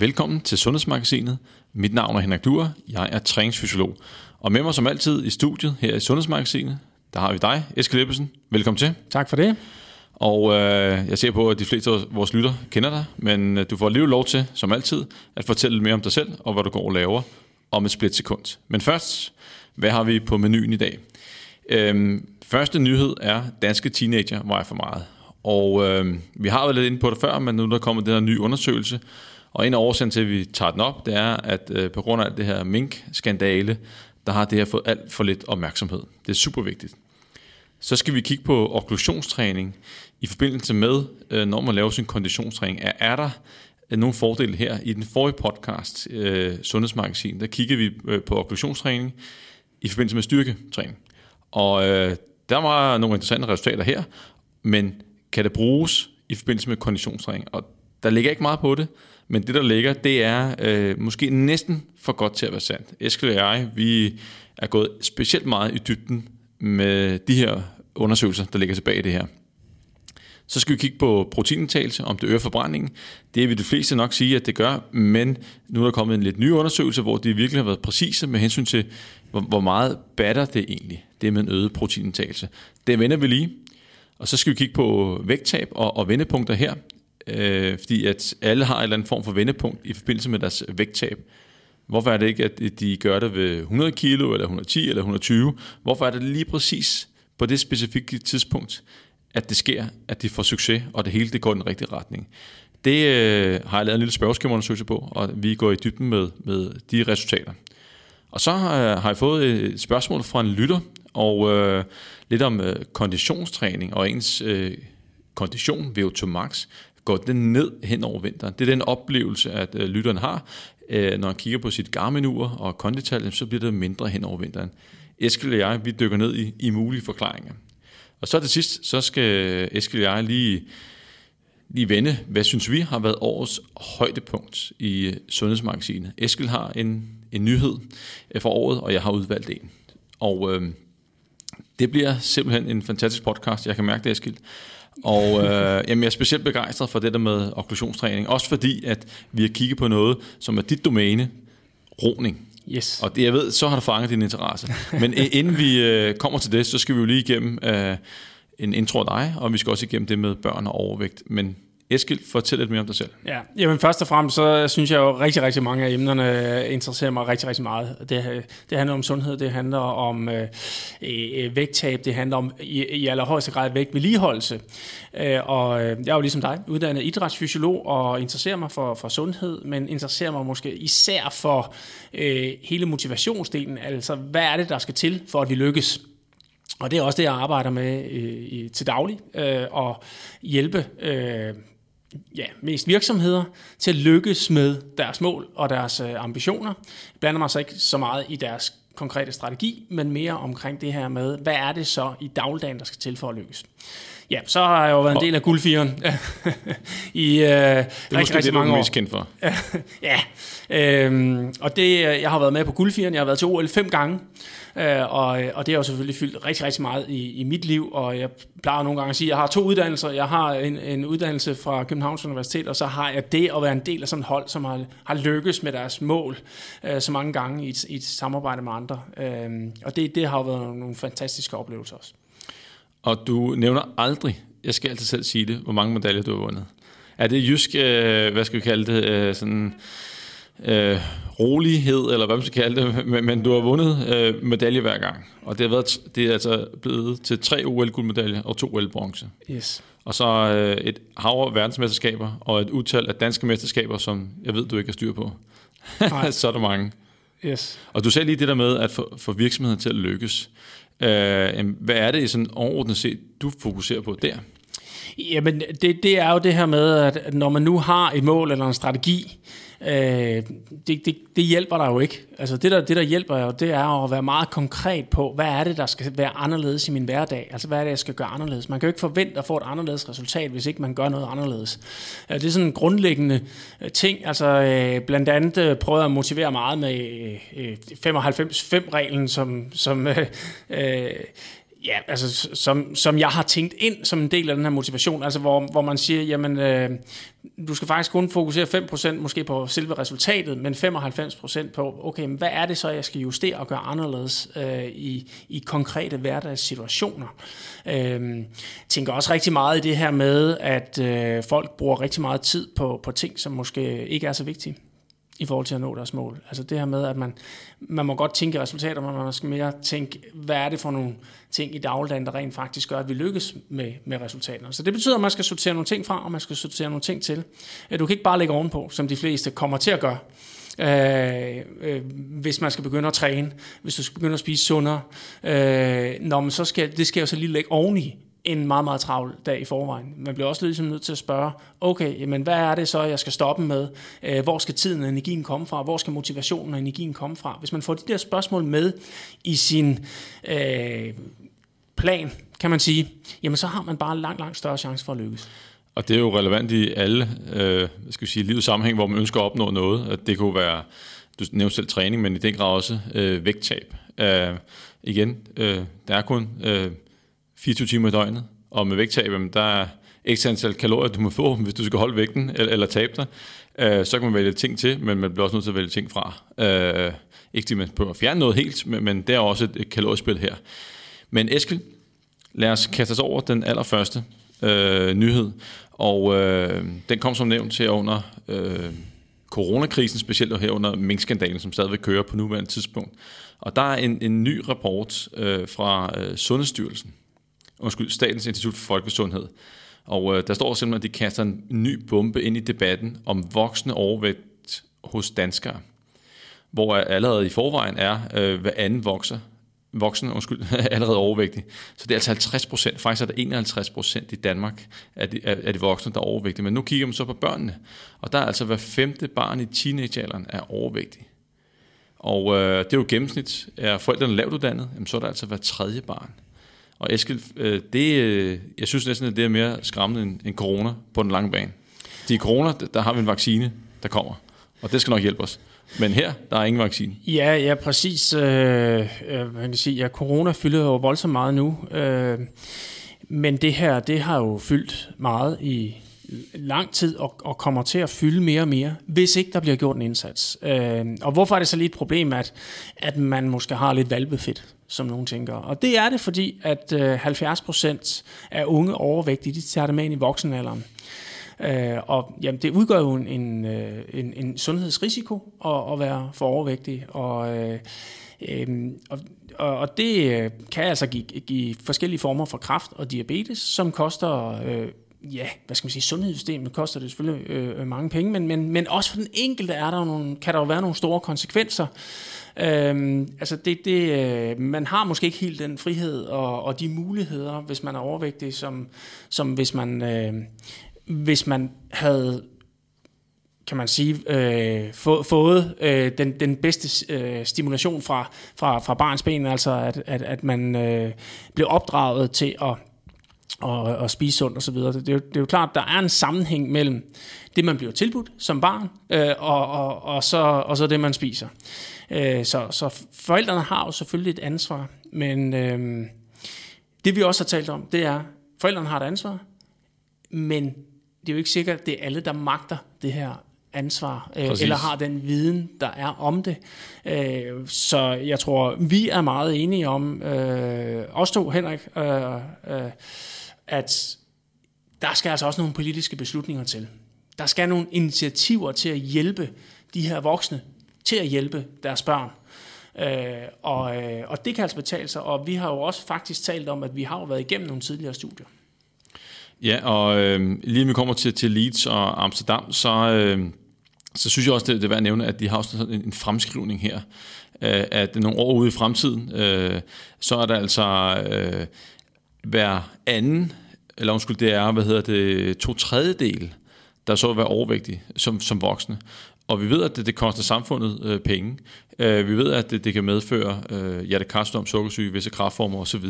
Velkommen til Sundhedsmagasinet. Mit navn er Henrik Duer. Jeg er træningsfysiolog. Og med mig som altid i studiet her i Sundhedsmagasinet, der har vi dig, Eskild Ebbesen. Velkommen til. Tak for det. Og øh, jeg ser på, at de fleste af vores lytter kender dig, men øh, du får alligevel lov til, som altid, at fortælle lidt mere om dig selv og hvad du går og laver om et splitsekund. Men først, hvad har vi på menuen i dag? Øhm, første nyhed er, danske teenager vejer for meget. Og øh, vi har været lidt inde på det før, men nu er der kommet den her nye undersøgelse, og en af årsagen til, at vi tager den op, det er, at øh, på grund af det her mink-skandale, der har det her fået alt for lidt opmærksomhed. Det er super vigtigt. Så skal vi kigge på okklusionstræning i forbindelse med, øh, når man laver sin konditionstræning. Er, er der øh, nogle fordele her? I den forrige podcast, øh, Sundhedsmagasin, der kiggede vi øh, på okklusionstræning i forbindelse med styrketræning. Og øh, der var nogle interessante resultater her, men kan det bruges i forbindelse med konditionstræning? Og der ligger ikke meget på det, men det der ligger, det er øh, måske næsten for godt til at være sandt. Eskild og jeg, vi er gået specielt meget i dybden med de her undersøgelser, der ligger tilbage i det her. Så skal vi kigge på proteinindtagelse, om det øger forbrændingen. Det vil de fleste nok sige, at det gør, men nu er der kommet en lidt ny undersøgelse, hvor de virkelig har været præcise med hensyn til, hvor meget batter det egentlig, det med en øget proteinindtagelse. Det vender vi lige. Og så skal vi kigge på vægttab og, og vendepunkter her, øh, fordi at alle har en eller anden form for vendepunkt i forbindelse med deres vægttab. Hvorfor er det ikke, at de gør det ved 100 kilo, eller 110, eller 120? Hvorfor er det lige præcis på det specifikke tidspunkt, at det sker, at de får succes, og det hele det går i den rigtige retning? Det øh, har jeg lavet en lille spørgeskemaundersøgelse på, og vi går i dybden med, med de resultater. Og så har, har jeg fået et spørgsmål fra en lytter, og øh, lidt om øh, konditionstræning og ens øh, kondition, VO2 max, går den ned hen over vinteren. Det er den oplevelse, at øh, lytteren har, øh, når han kigger på sit Garmin-ur og kondital, så bliver det mindre hen over vinteren. Eskild og jeg, vi dykker ned i, i mulige forklaringer. Og så til sidst, så skal øh, Eskild og jeg lige, lige vende, hvad synes vi har været årets højdepunkt i øh, Sundhedsmagasinet. Eskild har en, en nyhed øh, for året, og jeg har udvalgt en. Og øh, det bliver simpelthen en fantastisk podcast. Jeg kan mærke det, Eskild. Og øh, jamen, jeg er specielt begejstret for det der med okklusionstræning. Også fordi, at vi har kigget på noget, som er dit domæne, roning. Yes. Og det, jeg ved, så har du fanget din interesse. Men inden vi øh, kommer til det, så skal vi jo lige igennem øh, en intro af dig, og vi skal også igennem det med børn og overvægt. Men Eskild, fortæl lidt mere om dig selv. Ja, jamen først og fremmest, så synes jeg jo rigtig, rigtig mange af emnerne interesserer mig rigtig, rigtig meget. Det, det handler om sundhed, det handler om øh, øh, øh vægttab, det handler om i, i allerhøjeste grad vægtvedligeholdelse. Øh, og øh, jeg er jo ligesom dig, uddannet idrætsfysiolog og interesserer mig for, for sundhed, men interesserer mig måske især for øh, hele motivationsdelen. Altså, hvad er det, der skal til, for at vi lykkes? Og det er også det, jeg arbejder med øh, i, til daglig, øh, og hjælpe øh, ja, mest virksomheder til at lykkes med deres mål og deres øh, ambitioner. Jeg blander mig så ikke så meget i deres konkrete strategi, men mere omkring det her med, hvad er det så i dagligdagen, der skal til for at lykkes. Ja, så har jeg jo været en del af guldfieren i øh, det er rigtig, rigtig det, mange år. mest kendt for. ja, øhm, og det, jeg har været med på guldfieren, jeg har været til OL fem gange, øh, og, og det har jo selvfølgelig fyldt rigtig, rigtig meget i, i mit liv, og jeg plejer nogle gange at sige, at jeg har to uddannelser. Jeg har en, en uddannelse fra Københavns Universitet, og så har jeg det at være en del af sådan et hold, som har, har lykkes med deres mål øh, så mange gange i et, i et samarbejde med andre. Øh, og det, det har jo været nogle, nogle fantastiske oplevelser også. Og du nævner aldrig, jeg skal altid selv sige det, hvor mange medaljer du har vundet. Er det jysk, øh, hvad skal vi kalde det, øh, sådan øh, rolighed, eller hvad man skal kalde det, men, men du har vundet øh, medalje hver gang. Og det, har været, det er altså blevet til tre OL-guldmedaljer og to OL-bronze. Yes. Og så øh, et hav af verdensmesterskaber og et utal af danske mesterskaber, som jeg ved, du ikke har styr på. så er der mange. Yes. Og du sagde lige det der med at få, få virksomheden til at lykkes. Øh, hvad er det i sådan overordnet set, du fokuserer på der? Jamen, det, det er jo det her med, at når man nu har et mål eller en strategi, øh, det, det, det hjælper dig jo ikke. Altså det der, det, der hjælper jo, det er at være meget konkret på, hvad er det, der skal være anderledes i min hverdag? Altså hvad er det, jeg skal gøre anderledes? Man kan jo ikke forvente at få et anderledes resultat, hvis ikke man gør noget anderledes. Øh, det er sådan en grundlæggende øh, ting. Altså øh, blandt andet øh, prøver jeg at motivere meget med 95-5-reglen, som, som øh, Ja, altså som, som jeg har tænkt ind som en del af den her motivation, altså hvor, hvor man siger, jamen øh, du skal faktisk kun fokusere 5% måske på selve resultatet, men 95% på, okay, men hvad er det så, jeg skal justere og gøre anderledes øh, i, i konkrete hverdagssituationer. Øh, tænker også rigtig meget i det her med, at øh, folk bruger rigtig meget tid på, på ting, som måske ikke er så vigtige i forhold til at nå deres mål. Altså det her med, at man, man må godt tænke resultater, men man skal mere tænke, hvad er det for nogle ting i dagligdagen, der rent faktisk gør, at vi lykkes med, med resultaterne. Så det betyder, at man skal sortere nogle ting fra, og man skal sortere nogle ting til. Øh, du kan ikke bare lægge ovenpå, som de fleste kommer til at gøre. Øh, øh, hvis man skal begynde at træne, hvis du skal begynde at spise sundere, øh, når man så skal, det skal jo så lige lægge oveni en meget, meget travl dag i forvejen. Man bliver også ligesom nødt til at spørge, okay, men hvad er det så, jeg skal stoppe med? Øh, hvor skal tiden og energien komme fra? Hvor skal motivationen og energien komme fra? Hvis man får de der spørgsmål med i sin øh, plan, kan man sige, jamen så har man bare langt, langt større chance for at lykkes. Og det er jo relevant i alle øh, skal vi sige, livets sammenhæng, hvor man ønsker at opnå noget. At det kunne være, du nævnte selv træning, men i den grad også øh, vægttab. Øh, igen, øh, der er kun øh, 24 timer i døgnet, og med vægttab, der er ekstra antal kalorier, du må få, hvis du skal holde vægten eller, eller tabe dig. Øh, så kan man vælge ting til, men man bliver også nødt til at vælge ting fra. Øh, ikke fordi man prøver at fjerne noget helt, men, men det er også et, et kaloriespil her. Men Eskil, lad os kaste os over den allerførste øh, nyhed, og øh, den kom som nævnt til under øh, coronakrisen, specielt her under minkskandalen, som stadigvæk kører på nuværende tidspunkt. Og der er en, en ny rapport øh, fra øh, Sundhedsstyrelsen, undskyld, Statens Institut for Folkesundhed. Og øh, der står simpelthen, at de kaster en ny bombe ind i debatten om voksende overvægt hos danskere. Hvor allerede i forvejen er øh, hver anden vokser, voksen, undskyld, allerede overvægtig. Så det er altså 50 procent, faktisk er der 51 procent i Danmark af de, af de voksne, der er overvægtige. Men nu kigger man så på børnene, og der er altså hver femte barn i teenagealderen er overvægtig. Og øh, det er jo gennemsnit. Er forældrene lavt uddannet, jamen, så er der altså hver tredje barn. Og Eskild, øh, det, øh, jeg synes næsten, at det er mere skræmmende end, end corona på den lange bane. De corona, der har vi en vaccine, der kommer, og det skal nok hjælpe os. Men her, der er ingen vaccine. Ja, ja, præcis. Øh, øh, man kan sige, ja, corona fylder jo voldsomt meget nu. Øh, men det her, det har jo fyldt meget i lang tid og, og kommer til at fylde mere og mere, hvis ikke der bliver gjort en indsats. Øh, og hvorfor er det så lige et problem, at, at man måske har lidt valbefedt, som nogen tænker? Og det er det, fordi at øh, 70% af unge overvægtige, de tager det med ind i voksenalderen. Øh, og jamen, det udgør jo en, en, øh, en, en sundhedsrisiko at, at være for overvægtig, og, øh, øh, og, og det øh, kan altså give, give forskellige former for kræft og diabetes, som koster... Øh, ja, hvad skal man sige, sundhedssystemet koster det selvfølgelig øh, øh, mange penge, men, men, men også for den enkelte er der nogle, kan der jo være nogle store konsekvenser. Øhm, altså det, det, øh, man har måske ikke helt den frihed og, og de muligheder, hvis man er overvægtig, som, som hvis man øh, hvis man havde kan man sige, øh, få, fået øh, den, den bedste øh, stimulation fra, fra, fra barns ben, altså at, at, at man øh, blev opdraget til at, at, at spise sundt osv. Det, det, er jo, det er jo klart, der er en sammenhæng mellem det, man bliver tilbudt som barn, øh, og, og, og, så, og så det, man spiser. Øh, så, så forældrene har jo selvfølgelig et ansvar, men øh, det vi også har talt om, det er, forældrene har et ansvar, men det er jo ikke sikkert, at det er alle, der magter det her ansvar, øh, eller har den viden, der er om det. Øh, så jeg tror, vi er meget enige om, øh, os to, Henrik, øh, øh, at der skal altså også nogle politiske beslutninger til. Der skal nogle initiativer til at hjælpe de her voksne til at hjælpe deres børn. Øh, og, øh, og det kan altså betale sig, og vi har jo også faktisk talt om, at vi har jo været igennem nogle tidligere studier. Ja, og øh, lige når vi kommer til, til Leeds og Amsterdam, så, øh, så synes jeg også, det, det er værd at nævne, at de har også en, en fremskrivning her, øh, at nogle år ude i fremtiden, øh, så er der altså øh, hver anden, eller undskyld, det er, hvad hedder det, to tredjedel, der så vil være overvægtige som, som voksne. Og vi ved, at det, det koster samfundet øh, penge. Øh, vi ved, at det, det kan medføre øh, hjertekarsdom, sukkersyge, visse kraftformer osv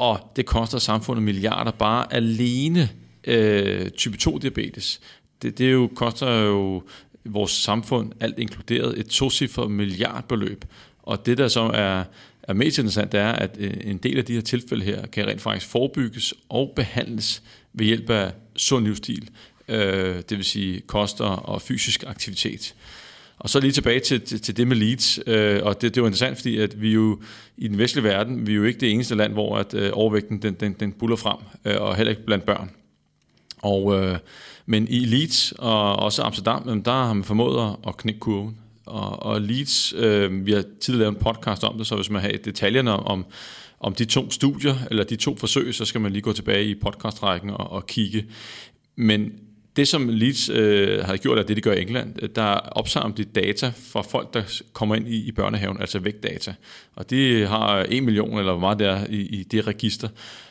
og det koster samfundet milliarder bare alene øh, type 2-diabetes. Det, det jo, koster jo vores samfund alt inkluderet et tocifret milliardbeløb. Og det der så er er mest interessant, det er, at øh, en del af de her tilfælde her kan rent faktisk forebygges og behandles ved hjælp af sund livsstil, øh, det vil sige koster og fysisk aktivitet. Og så lige tilbage til, til, til det med leads, øh, og det, det er interessant, fordi at vi jo i den vestlige verden, vi er jo ikke det eneste land, hvor at, øh, overvægten den, den, den buller frem, øh, og heller ikke blandt børn. Og, øh, men i Leeds og også Amsterdam, der har man formået at knække kurven. Og, og Leeds, øh, vi har tidligere lavet en podcast om det, så hvis man har detaljerne om, om de to studier, eller de to forsøg, så skal man lige gå tilbage i podcastrækken og, og kigge. Men det, som Leeds øh, har gjort, er det, de gør i England. Der opsamler de data fra folk, der kommer ind i, i børnehaven, altså vægtdata. Og de har en million, eller hvor meget det er, i, i det register.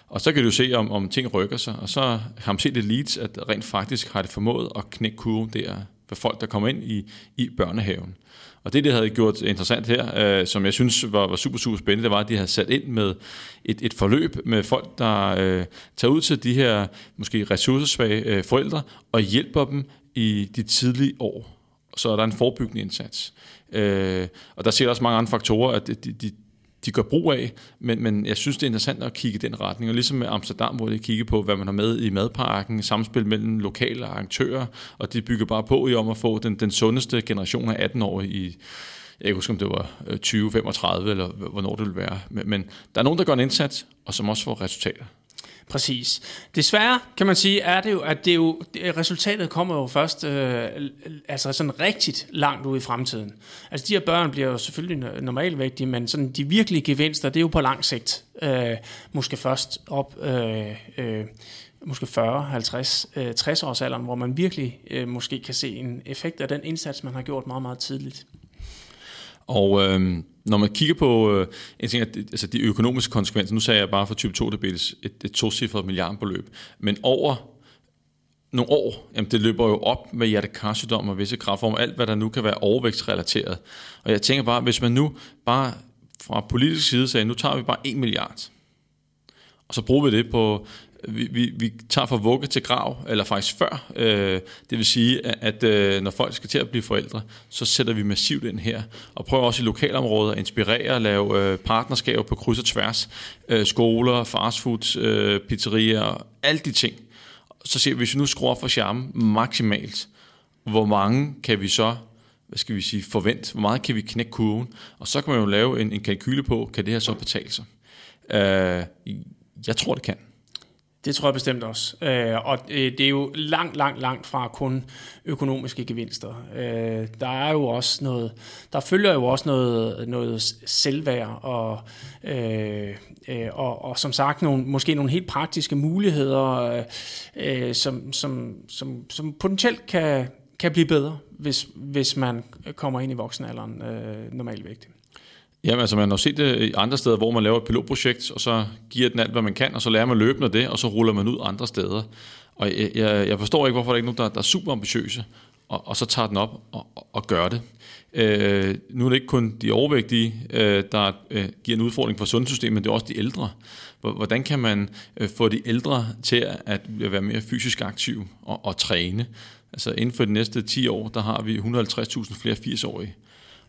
Og så kan du se, om, om ting rykker sig. Og så har man set det Leeds, at rent faktisk har det formået at knække kurven der for folk, der kommer ind i, i børnehaven. Og det, det havde gjort interessant her, øh, som jeg synes var, var super, super spændende, det var, at de havde sat ind med et, et forløb med folk, der øh, tager ud til de her måske ressourcesvage øh, forældre og hjælper dem i de tidlige år. Så er der en forebyggende indsats. Øh, og der ser også mange andre faktorer, at de, de, de gør brug af, men, men jeg synes, det er interessant at kigge i den retning. Og ligesom med Amsterdam, hvor de kigger på, hvad man har med i madparken, samspil mellem lokale arrangører, og de bygger bare på i om at få den, den sundeste generation af 18 år i, jeg kan huske, om det var øh, 20, 35, eller hvornår det ville være. Men, men der er nogen, der gør en indsats, og som også får resultater. Præcis. Desværre kan man sige, er det jo, at det jo, resultatet kommer jo først øh, altså sådan rigtigt langt ud i fremtiden. Altså de her børn bliver jo selvfølgelig normalvægtige, men sådan de virkelige gevinster, det er jo på lang sigt. Øh, måske først op... Øh, øh, måske 40, 50, 60 års alderen, hvor man virkelig øh, måske kan se en effekt af den indsats, man har gjort meget, meget tidligt. Og øh, når man kigger på øh, en ting, at, altså de økonomiske konsekvenser, nu sagde jeg bare for type 2 diabetes et, et tocifret milliardbeløb, men over nogle år, jamen det løber jo op med hjertekarsygdom og visse kræftformer, alt hvad der nu kan være overvægtsrelateret. Og jeg tænker bare, hvis man nu bare fra politisk side sagde, nu tager vi bare 1 milliard, og så bruger vi det på vi, vi, vi tager fra vugge til grav, eller faktisk før. Øh, det vil sige, at, at øh, når folk skal til at blive forældre, så sætter vi massivt ind her, og prøver også i lokalområder at inspirere og lave øh, partnerskaber på kryds og tværs. Øh, skoler, fastfood, øh, pizzerier, alle de ting. Så ser vi, hvis vi nu skruer for charmen maksimalt, hvor mange kan vi så hvad skal vi sige, forvent, hvor meget kan vi knække kurven, og så kan man jo lave en, en kalkyle på, kan det her så betale sig? Øh, jeg tror, det kan. Det tror jeg bestemt også. Øh, og øh, det er jo langt, langt, langt fra kun økonomiske gevinster. Øh, der er jo også noget, der følger jo også noget, noget selvværd og, øh, øh, og, og som sagt nogle, måske nogle helt praktiske muligheder, øh, som, som, som, som potentielt kan, kan blive bedre, hvis, hvis man kommer ind i voksenalderen øh, normalvægt. Jamen altså, man har set det i andre steder, hvor man laver et pilotprojekt, og så giver den alt, hvad man kan, og så lærer man løbende det, og så ruller man ud andre steder. Og jeg, jeg, jeg forstår ikke, hvorfor der ikke er nogen, der, der er super ambitiøse, og, og så tager den op og, og, og gør det. Øh, nu er det ikke kun de overvægtige, øh, der øh, giver en udfordring for sundhedssystemet, men det er også de ældre. Hvordan kan man øh, få de ældre til at være mere fysisk aktive og, og træne? Altså inden for de næste 10 år, der har vi 150.000 flere 80-årige.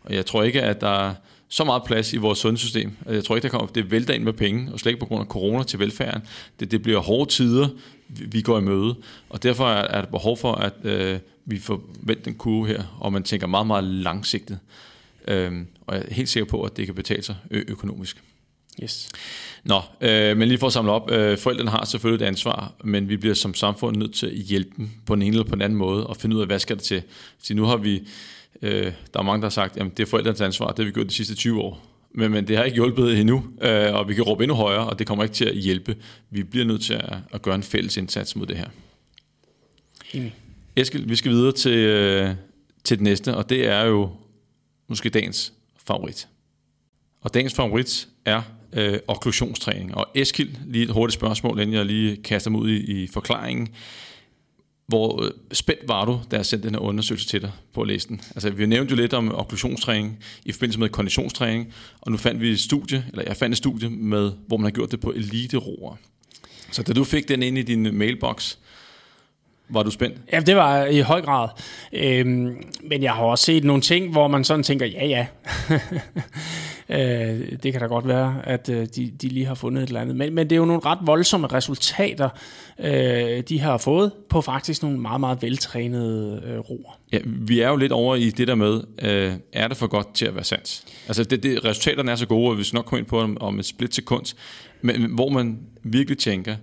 Og jeg tror ikke, at der så meget plads i vores sundhedssystem. Jeg tror ikke, der kommer, det vælter ind med penge, og slet ikke på grund af corona til velfærden. Det, det bliver hårde tider, vi går i møde, og derfor er, er der behov for, at øh, vi får vendt den kurve her, og man tænker meget, meget langsigtet. Øhm, og jeg er helt sikker på, at det kan betale sig ø- økonomisk. Yes. Nå, øh, men lige for at samle op, øh, forældrene har selvfølgelig et ansvar, men vi bliver som samfund nødt til at hjælpe dem på den ene eller på den anden måde, og finde ud af, hvad skal det til. Så nu har vi Øh, der er mange, der har sagt, at det er forældrenes ansvar, det har vi gjort de sidste 20 år. Men, men det har ikke hjulpet endnu, øh, og vi kan råbe endnu højere, og det kommer ikke til at hjælpe. Vi bliver nødt til at, at gøre en fælles indsats mod det her. Enig. Eskild, vi skal videre til, øh, til det næste, og det er jo måske dagens favorit. Og dagens favorit er øh, okklusionstræning. Og Eskild, lige et hurtigt spørgsmål, inden jeg lige kaster mig ud i, i forklaringen. Hvor øh, spændt var du, da jeg sendte den her undersøgelse til dig på at læse den? Altså, vi nævnte jo lidt om okklusionstræning i forbindelse med konditionstræning, og nu fandt vi et studie, eller jeg fandt et studie, med, hvor man har gjort det på elite-roer. Så da du fik den ind i din mailbox, var du spændt? Ja, det var i høj grad. Øhm, men jeg har også set nogle ting, hvor man sådan tænker, ja ja. Øh, det kan da godt være, at øh, de, de lige har fundet et eller andet. Men, men det er jo nogle ret voldsomme resultater, øh, de har fået på faktisk nogle meget, meget veltrænede øh, roer. Ja, vi er jo lidt over i det der med, øh, er det for godt til at være sandt? Altså, det, det, resultaterne er så gode, og vi skal nok komme ind på om, om et split sekund, men hvor man virkelig tænker,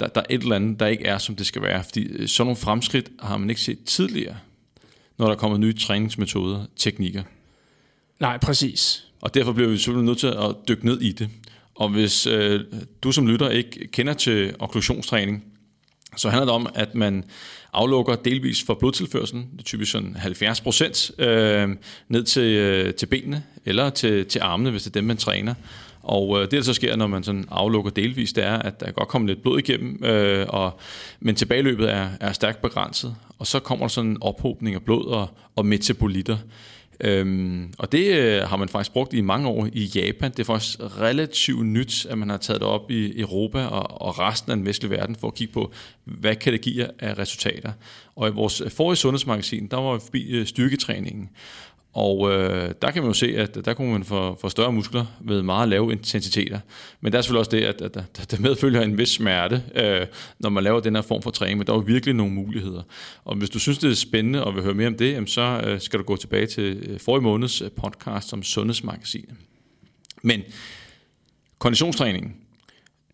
der, der er et eller andet, der ikke er, som det skal være. Fordi øh, sådan nogle fremskridt har man ikke set tidligere, når der kommer nye træningsmetoder, teknikker. Nej, præcis. Og derfor bliver vi selvfølgelig nødt til at dykke ned i det. Og hvis øh, du som lytter ikke kender til okklusionstræning, så handler det om, at man aflukker delvis for blodtilførselen, det er typisk sådan 70 procent, øh, ned til, øh, til benene eller til, til armene, hvis det er dem, man træner. Og øh, det, der så sker, når man sådan aflukker delvis, det er, at der godt kommer lidt blod igennem, øh, og, men tilbageløbet er, er stærkt begrænset. Og så kommer der sådan en ophobning af blod og, og metabolitter. Øhm, og det øh, har man faktisk brugt i mange år i Japan. Det er faktisk relativt nyt, at man har taget det op i Europa og, og resten af den vestlige verden for at kigge på, hvad kan det give af resultater. Og i vores forrige sundhedsmagasin, der var vi forbi øh, styrketræningen. Og øh, der kan man jo se, at der kunne man få, få større muskler ved meget lave intensiteter. Men der er selvfølgelig også det, at, at, at der medfølger en vis smerte, øh, når man laver den her form for træning. Men der er jo virkelig nogle muligheder. Og hvis du synes, det er spændende og vil høre mere om det, så øh, skal du gå tilbage til øh, forrige måneds øh, podcast om Sundhedsmagasinet. Men konditionstræningen,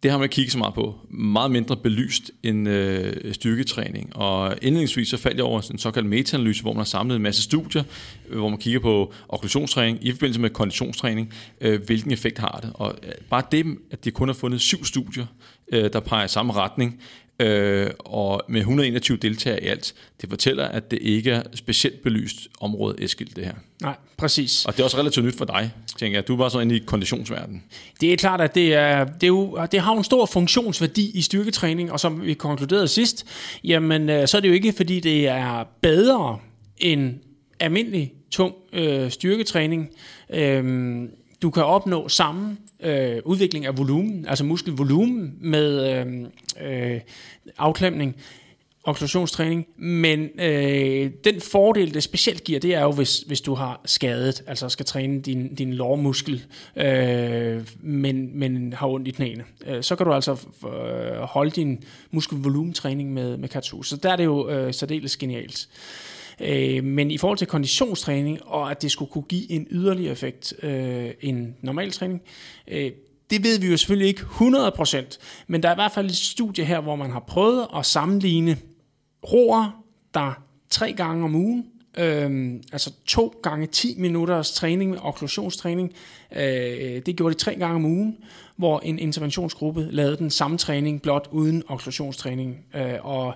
det har man kigget så meget på. Meget mindre belyst end øh, styrketræning. Og indledningsvis så faldt jeg over en såkaldt metaanalyse, hvor man har samlet en masse studier, øh, hvor man kigger på okklusionstræning i forbindelse med konditionstræning. Øh, hvilken effekt har det? Og øh, bare det, at de kun har fundet syv studier, øh, der peger i samme retning, øh, og med 121 deltagere i alt. Det fortæller, at det ikke er specielt belyst område Eskild, det her. Nej, præcis. Og det er også relativt nyt for dig, tænker jeg. Du er bare så inde i konditionsverdenen. Det er klart, at det, er, det, er jo, det har en stor funktionsværdi i styrketræning, og som vi konkluderede sidst, jamen øh, så er det jo ikke, fordi det er bedre end almindelig tung øh, styrketræning. Øhm, du kan opnå samme øh, udvikling af volumen, altså muskelvolumen med øhm, øh, øh, afklemning, okklusionstræning, men øh, den fordel, det specielt giver, det er jo, hvis, hvis du har skadet, altså skal træne din, din lårmuskel, øh, men, men har ondt i knæene. Øh, så kan du altså øh, holde din muskelvolumentræning med, med Katsu. Så der er det jo øh, særdeles genialt. Øh, Øh, men i forhold til konditionstræning, og at det skulle kunne give en yderligere effekt øh, end normal træning, øh, det ved vi jo selvfølgelig ikke 100%, men der er i hvert fald et studie her, hvor man har prøvet at sammenligne roer, der tre gange om ugen, øh, altså to gange 10 minutters træning med okklusionstræning, øh, det gjorde de tre gange om ugen, hvor en interventionsgruppe lavede den samme træning, blot uden okklusionstræning. Øh, og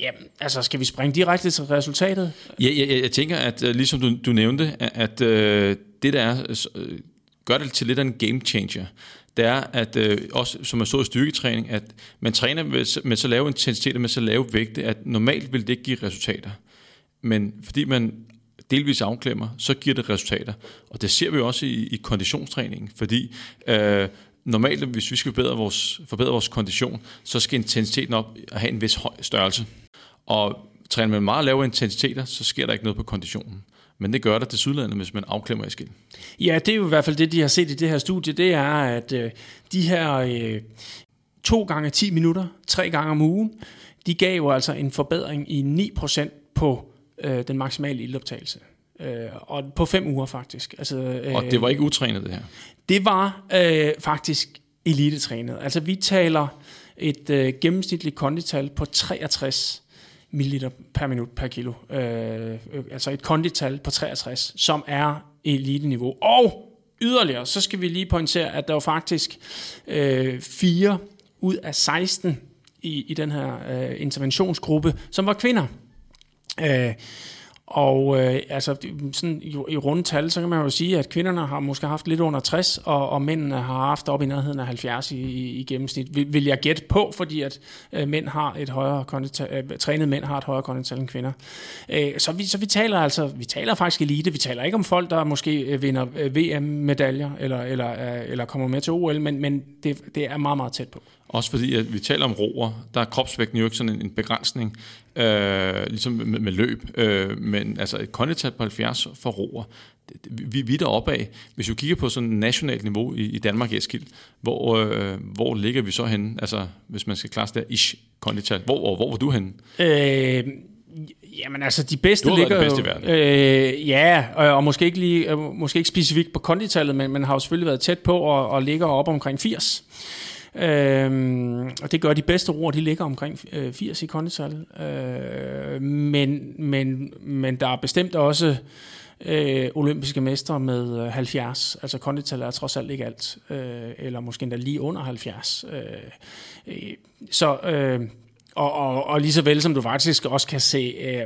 Ja, altså skal vi springe direkte til resultatet? Ja, jeg, jeg, jeg tænker, at øh, ligesom du, du nævnte, at øh, det der er, øh, gør det til lidt af en game changer. Det er, at øh, også som man så i styrketræning, at man træner med, med så lave intensitet og med så lave vægte, at normalt vil det ikke give resultater. Men fordi man delvis afklemmer, så giver det resultater. Og det ser vi også i, i konditionstræningen, fordi øh, normalt, hvis vi skal forbedre vores, forbedre vores kondition, så skal intensiteten op og have en vis høj størrelse. Og træner man meget lave intensiteter, så sker der ikke noget på konditionen. Men det gør der til sydlandet, hvis man afklemmer i skill. Ja, det er jo i hvert fald det, de har set i det her studie, det er, at øh, de her øh, to gange 10 minutter, tre gange om ugen, de gav jo altså en forbedring i 9% på øh, den maksimale ildoptagelse. Øh, og på fem uger faktisk. Altså, øh, og det var ikke utrænet det her? Det var øh, faktisk elitetrænet. Altså vi taler et øh, gennemsnitligt kondital på 63 ml per minut per kilo. Øh, øh, altså et kondital på 63, som er elite-niveau. Og yderligere, så skal vi lige pointere, at der var faktisk øh, 4 ud af 16 i, i den her øh, interventionsgruppe, som var kvinder. Øh, og øh, altså, sådan i, i rundtal, så kan man jo sige, at kvinderne har måske haft lidt under 60, og, og mændene har haft op i nærheden af 70 i, i, i gennemsnit. Vil, vil jeg gætte på, fordi at øh, mænd har et højere kondital, øh, trænede mænd har et højere kondital end kvinder. Øh, så, vi, så vi taler altså, vi taler faktisk elite, vi taler ikke om folk, der måske øh, vinder øh, VM-medaljer, eller, eller, øh, eller kommer med til OL, men, men det, det er meget, meget tæt på. Også fordi, at vi taler om roer, der er kropsvægten jo ikke sådan en, en begrænsning, øh, ligesom med, med løb. Øh, men altså et konditat på 70 for roer, vi, vi er deroppe af. Hvis du kigger på sådan et nationalt niveau i, i Danmark, Eskild, hvor, øh, hvor ligger vi så henne? Altså, hvis man skal klare der ish kondital. Hvor, hvor, hvor var du henne? Øh, Jamen altså, de bedste du ligger bedste jo, øh, ja, og, og måske ikke lige, øh, måske ikke specifikt på konditallet, men man har jo selvfølgelig været tæt på og, og ligger op omkring 80. Øhm, og det gør de bedste roer, de ligger omkring øh, 80 i kondital. Øh, men, men, men der er bestemt også øh, olympiske mestre med øh, 70. Altså kondital er trods alt ikke alt. Øh, eller måske endda lige under 70. Øh, øh, så... Øh, og, og, og lige så vel som du faktisk også kan se øh,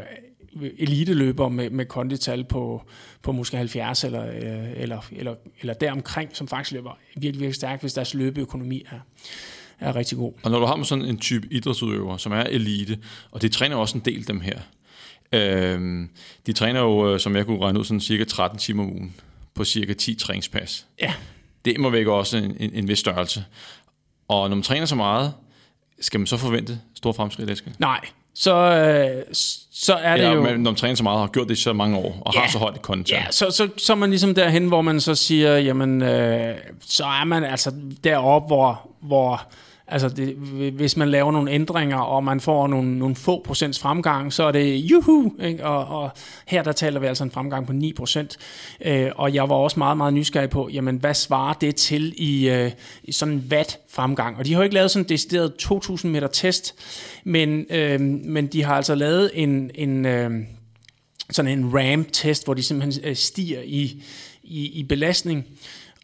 eliteløber med, med kondital på, på måske 70 eller, øh, eller, eller, eller deromkring, som faktisk løber virkelig, virkelig stærkt, hvis deres løbeøkonomi er, er rigtig god. Og når du har med sådan en type idrætsudøver, som er elite, og det træner også en del dem her, øh, de træner jo, øh, som jeg kunne regne ud, sådan cirka 13 timer om ugen på cirka 10 træningspas. Ja. Det må vække også en, en, en vis størrelse. Og når man træner så meget, skal man så forvente store fremskridt, Eske? Nej, så, øh, så er det ja, jo... Men når man træner så meget, har gjort det i så mange år, og ja, har så højt kontent. Ja, så, så, så er man ligesom derhen, hvor man så siger, jamen, øh, så er man altså deroppe, hvor, hvor Altså, det, hvis man laver nogle ændringer, og man får nogle, nogle få procents fremgang, så er det juhu! Ikke? Og, og her der taler vi altså en fremgang på 9 procent. Øh, og jeg var også meget, meget nysgerrig på, jamen, hvad svarer det til i, øh, i sådan en watt fremgang? Og de har jo ikke lavet sådan en decideret 2000 meter test, men, øh, men de har altså lavet en, en øh, sådan en ramp-test, hvor de simpelthen øh, stiger i, i, i belastning.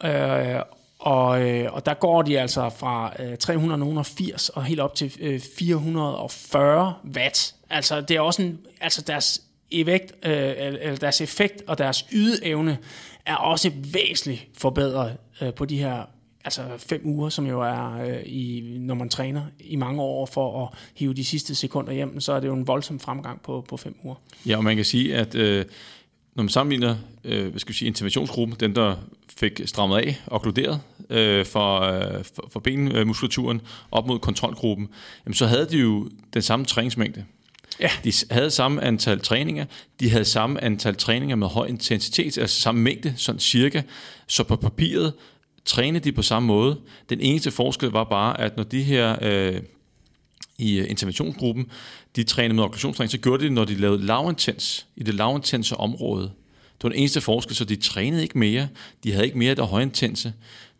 Øh, og, øh, og der går de altså fra øh, 380 og helt op til øh, 440 watt. Altså det er også en, altså deres effekt, øh, eller deres effekt og deres ydeevne er også væsentligt forbedret øh, på de her altså fem uger, som jo er øh, i, når man træner i mange år for at hive de sidste sekunder hjem, så er det jo en voldsom fremgang på, på fem uger. Ja, og man kan sige, at øh, når man sammenligner øh, hvad skal vi sige, interventionsgruppen, den der fik strammet af og okkluderet øh, for, øh, for, for benmuskulaturen op mod kontrolgruppen, jamen, så havde de jo den samme træningsmængde. Ja. De havde samme antal træninger, de havde samme antal træninger med høj intensitet, altså samme mængde, sådan cirka. Så på papiret trænede de på samme måde. Den eneste forskel var bare, at når de her øh, i øh, interventionsgruppen, de trænede med okklusionstræning, så gjorde de det, når de lavede lavintens, i det lavintense område. Det var den eneste forskel, så de trænede ikke mere. De havde ikke mere der højintense.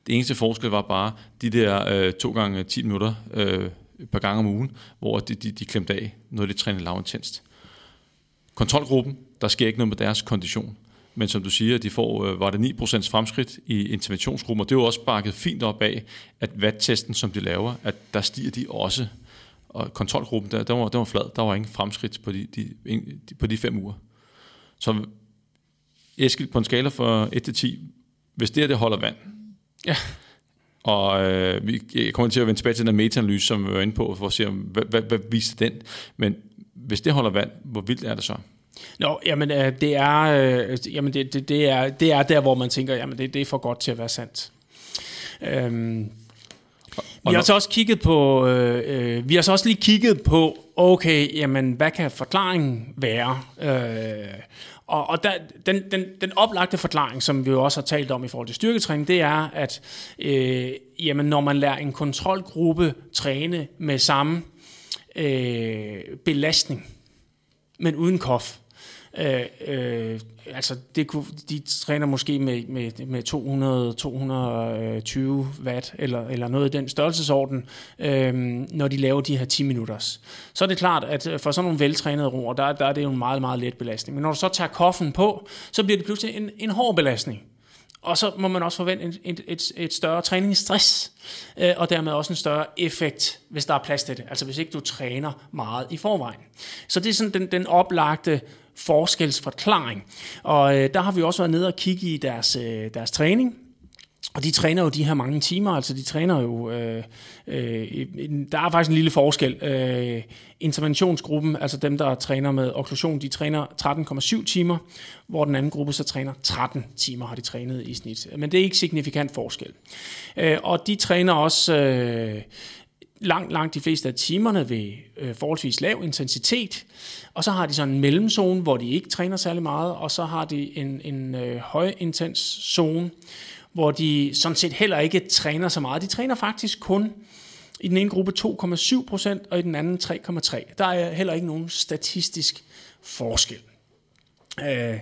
Det eneste forskel var bare de der øh, to gange 10 minutter øh, et par gange om ugen, hvor de, de, de klemte af, når de trænede lavintenst. Kontrolgruppen, der sker ikke noget med deres kondition. Men som du siger, de får, øh, var det 9% fremskridt i interventionsgruppen, og det er jo også bakket fint op af, at vattesten, som de laver, at der stiger de også og kontrolgruppen, der, der, var, der var flad. Der var ingen fremskridt på de, de, de, på de fem uger. Så Eskild, på en skala fra 1 til 10, hvis det her det holder vand, ja. og øh, vi kommer til at vende tilbage til den meta-analyse, som vi var inde på, for at se, hvad, hvad, hvad viser den. Men hvis det holder vand, hvor vildt er det så? Nå, jamen øh, det er, øh, jamen det, det, det, er, det er der, hvor man tænker, jamen det, det er for godt til at være sandt. Øhm, vi har så også kigget på, øh, øh, vi har så også lige kigget på, okay, jamen hvad kan forklaringen være? Øh, og, og der, den, den, den oplagte forklaring, som vi jo også har talt om i forhold til styrketræning, det er, at øh, jamen, når man lærer en kontrolgruppe træne med samme øh, belastning, men uden kof, Øh, øh, altså det kunne, de træner måske med, med, med 200, 220 watt eller, eller noget i den størrelsesorden, øh, når de laver de her 10 minutters. Så er det klart, at øh, for sådan nogle veltrænede roer, der, der er det jo en meget, meget let belastning. Men når du så tager koffen på, så bliver det pludselig en, en hård belastning. Og så må man også forvente et, et, et, et større træningsstress, øh, og dermed også en større effekt, hvis der er plads til det. Altså hvis ikke du træner meget i forvejen. Så det er sådan den, den oplagte forskelsforklaring. Og øh, der har vi også været nede og kigge i deres, øh, deres træning. Og de træner jo de her mange timer, altså de træner jo, øh, øh, der er faktisk en lille forskel. Øh, interventionsgruppen, altså dem, der træner med okklusion, de træner 13,7 timer, hvor den anden gruppe så træner 13 timer, har de trænet i snit. Men det er ikke signifikant forskel. Øh, og de træner også... Øh, langt, langt de fleste af timerne ved øh, forholdsvis lav intensitet, og så har de sådan en mellemzone, hvor de ikke træner særlig meget, og så har de en, en øh, højintens zone, hvor de sådan set heller ikke træner så meget. De træner faktisk kun i den ene gruppe 2,7% og i den anden 3,3. Der er heller ikke nogen statistisk forskel. Øh,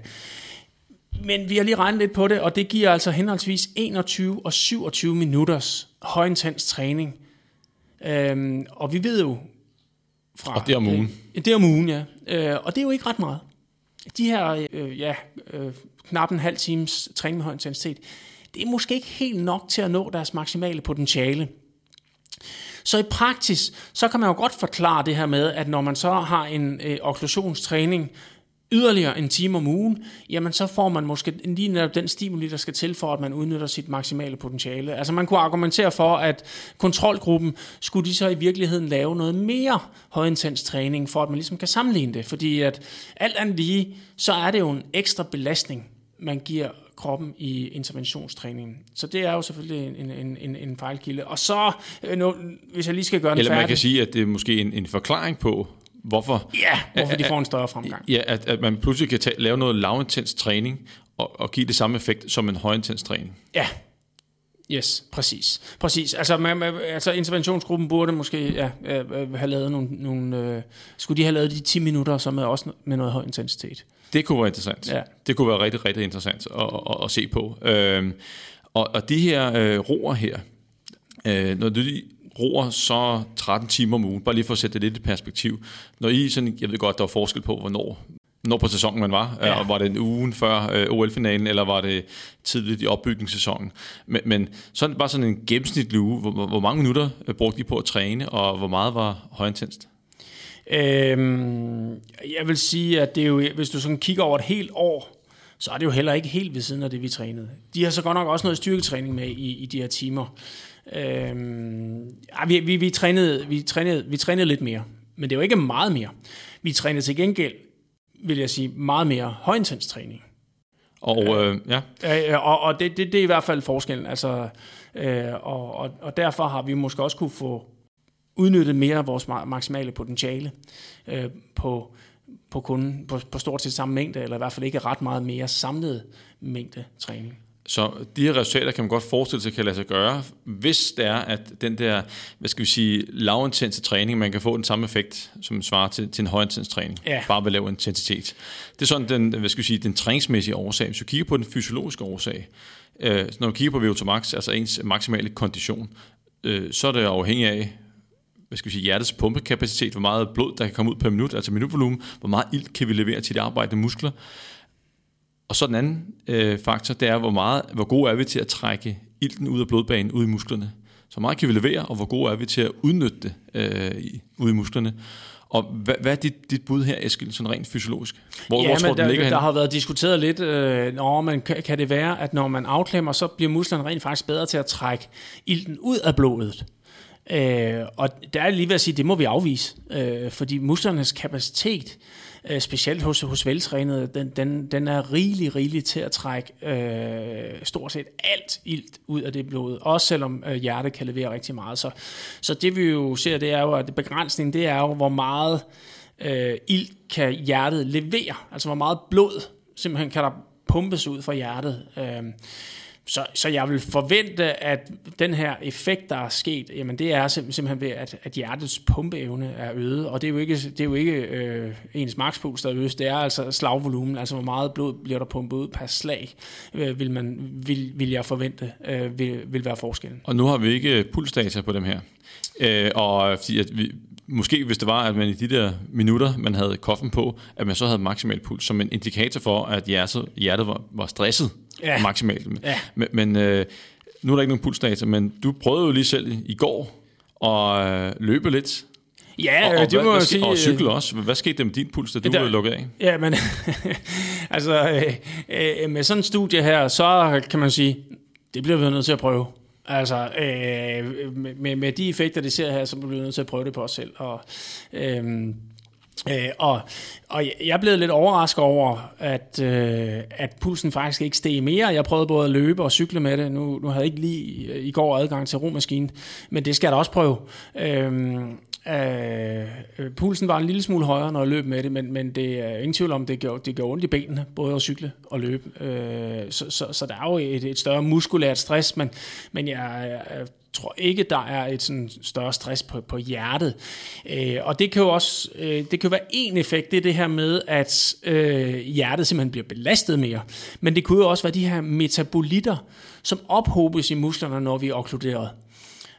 men vi har lige regnet lidt på det, og det giver altså henholdsvis 21 og 27 minutters højintens træning. Øhm, og vi ved jo fra... Og det er om ugen. Øh, det er om ugen, ja. Øh, og det er jo ikke ret meget. De her, øh, ja, øh, knap en halv times træning med høj intensitet, det er måske ikke helt nok til at nå deres maksimale potentiale. Så i praksis, så kan man jo godt forklare det her med, at når man så har en øh, okklusionstræning yderligere en time om ugen, jamen så får man måske lige netop den stimuli, der skal til for, at man udnytter sit maksimale potentiale. Altså man kunne argumentere for, at kontrolgruppen skulle de så i virkeligheden lave noget mere højintens træning, for at man ligesom kan sammenligne det. Fordi at alt andet lige, så er det jo en ekstra belastning, man giver kroppen i interventionstræningen. Så det er jo selvfølgelig en, en, en, en fejlkilde. Og så, øh, nu, hvis jeg lige skal gøre den Eller færdig. man kan sige, at det er måske en, en forklaring på, hvorfor, Ja, hvorfor de får en større fremgang. ja, at, at man pludselig kan tage, lave noget lavintens træning og, og give det samme effekt som en højintens træning. Ja. Yes, præcis. Præcis. Altså, man, man, altså interventionsgruppen burde måske ja, øh, have lavet nogle, nogle øh, skulle de have lavet de 10 minutter, som er også med noget høj intensitet. Det kunne være interessant. Ja. Det kunne være rigtig, rigtig interessant at, at, at se på. Øhm, og, og de her øh, roer her, øh, når du roer så 13 timer om ugen, bare lige for at sætte det lidt i perspektiv. Når I sådan, jeg ved godt, der var forskel på, hvornår, hvornår på sæsonen man var. Ja. Og var det en ugen før øh, OL-finalen, eller var det tidligt i opbygningssæsonen. Men, men sådan bare sådan en gennemsnitlig uge, hvor, hvor- mange minutter øh, brugte I på at træne, og hvor meget var højintenst? Øhm, jeg vil sige, at det er jo, hvis du sådan kigger over et helt år, så er det jo heller ikke helt ved siden af det, vi trænede. De har så godt nok også noget styrketræning med i, i de her timer. Øhm, ja, vi, vi, vi, trænede, vi, trænede, vi trænede lidt mere, men det er jo ikke meget mere. Vi trænede til gengæld, vil jeg sige, meget mere højintens træning. Og øh, ja, Øh, og og det, det, det er i hvert fald forskellen. Altså, øh, og, og, og derfor har vi måske også kunne få udnyttet mere af vores ma- maksimale potentiale øh, på, på, kun, på, på stort set samme mængde, eller i hvert fald ikke ret meget mere samlet mængde træning. Så de her resultater kan man godt forestille sig kan lade sig gøre, hvis det er, at den der, hvad skal vi sige, lavintense træning, man kan få den samme effekt, som svarer til, til en højintens træning, Ja. bare ved lav intensitet. Det er sådan den, hvad skal vi sige, den træningsmæssige årsag. Hvis du kigger på den fysiologiske årsag, øh, når du kigger på VO2 max, altså ens maksimale kondition, øh, så er det afhængigt af, hvad skal vi sige, hjertets pumpekapacitet, hvor meget blod, der kan komme ud per minut, altså minutvolumen, hvor meget ilt kan vi levere til de arbejdende muskler, og så den anden øh, faktor, det er, hvor, meget, hvor gode er vi til at trække ilten ud af blodbanen, ud i musklerne. Så meget kan vi levere, og hvor gode er vi til at udnytte det øh, i, ud i musklerne. Og hvad, hvad er dit, dit bud her, Eskild, sådan rent fysiologisk? Hvor, ja, hvor tror men du, der, ligger der har været diskuteret lidt, øh, når man, kan, kan det være, at når man afklemmer, så bliver musklerne rent faktisk bedre til at trække ilten ud af blodet. Øh, og der er lige ved at sige, det må vi afvise, øh, fordi musklernes kapacitet, øh, Øh, specielt hos, hos veltrænede, den, den, den er rigelig, rigelig til at trække øh, stort set alt ilt ud af det blod, også selvom øh, hjertet kan levere rigtig meget. Så, så det vi jo ser, det er jo, at begrænsningen, det er jo, hvor meget øh, ilt kan hjertet levere, altså hvor meget blod simpelthen kan der pumpes ud fra hjertet. Øh, så, så jeg vil forvente, at den her effekt, der er sket, jamen det er simpelthen ved, at, at hjertets pumpeevne er øget, og det er jo ikke, det er jo ikke øh, ens makspuls, der øges, det er altså slagvolumen, altså hvor meget blod bliver der pumpet ud per slag, øh, vil, man, vil, vil jeg forvente, øh, vil, vil være forskellen. Og nu har vi ikke øh, pulsdata på dem her. Øh, og fordi at vi, måske hvis det var, at man i de der minutter, man havde koffen på, at man så havde maksimal puls, som en indikator for, at hjertet, hjertet var, var stresset Ja. maksimalt. Ja. Men, men øh, nu er der ikke nogen pulsdata, men du prøvede jo lige selv i, går at øh, løbe lidt. Ja, og, og, det må hvad, jeg hvad, sige. Og cykle også. Hvad skete der med din puls, da du Der- blev lukket af? Ja, men altså øh, øh, med sådan en studie her, så kan man sige, det bliver vi nødt til at prøve. Altså øh, med, med, med de effekter, det ser her, så bliver vi nødt til at prøve det på os selv. Og, øh, Øh, og, og jeg blev lidt overrasket over, at, øh, at pulsen faktisk ikke steg mere. Jeg prøvede både at løbe og cykle med det. Nu, nu havde jeg ikke lige øh, i går adgang til romaskinen, men det skal jeg da også prøve. Øh, Øh, pulsen var en lille smule højere, når jeg løb med det, men, men det er ingen tvivl om, det gjorde, det gjorde ondt i benene, både at cykle og løbe. Øh, så, så, så der er jo et, et større muskulært stress, men, men jeg, jeg tror ikke, der er et sådan større stress på, på hjertet. Øh, og det kan jo også øh, det kan være en effekt, det er det her med, at øh, hjertet simpelthen bliver belastet mere. Men det kunne jo også være de her metabolitter, som ophobes i musklerne, når vi er okkluderet.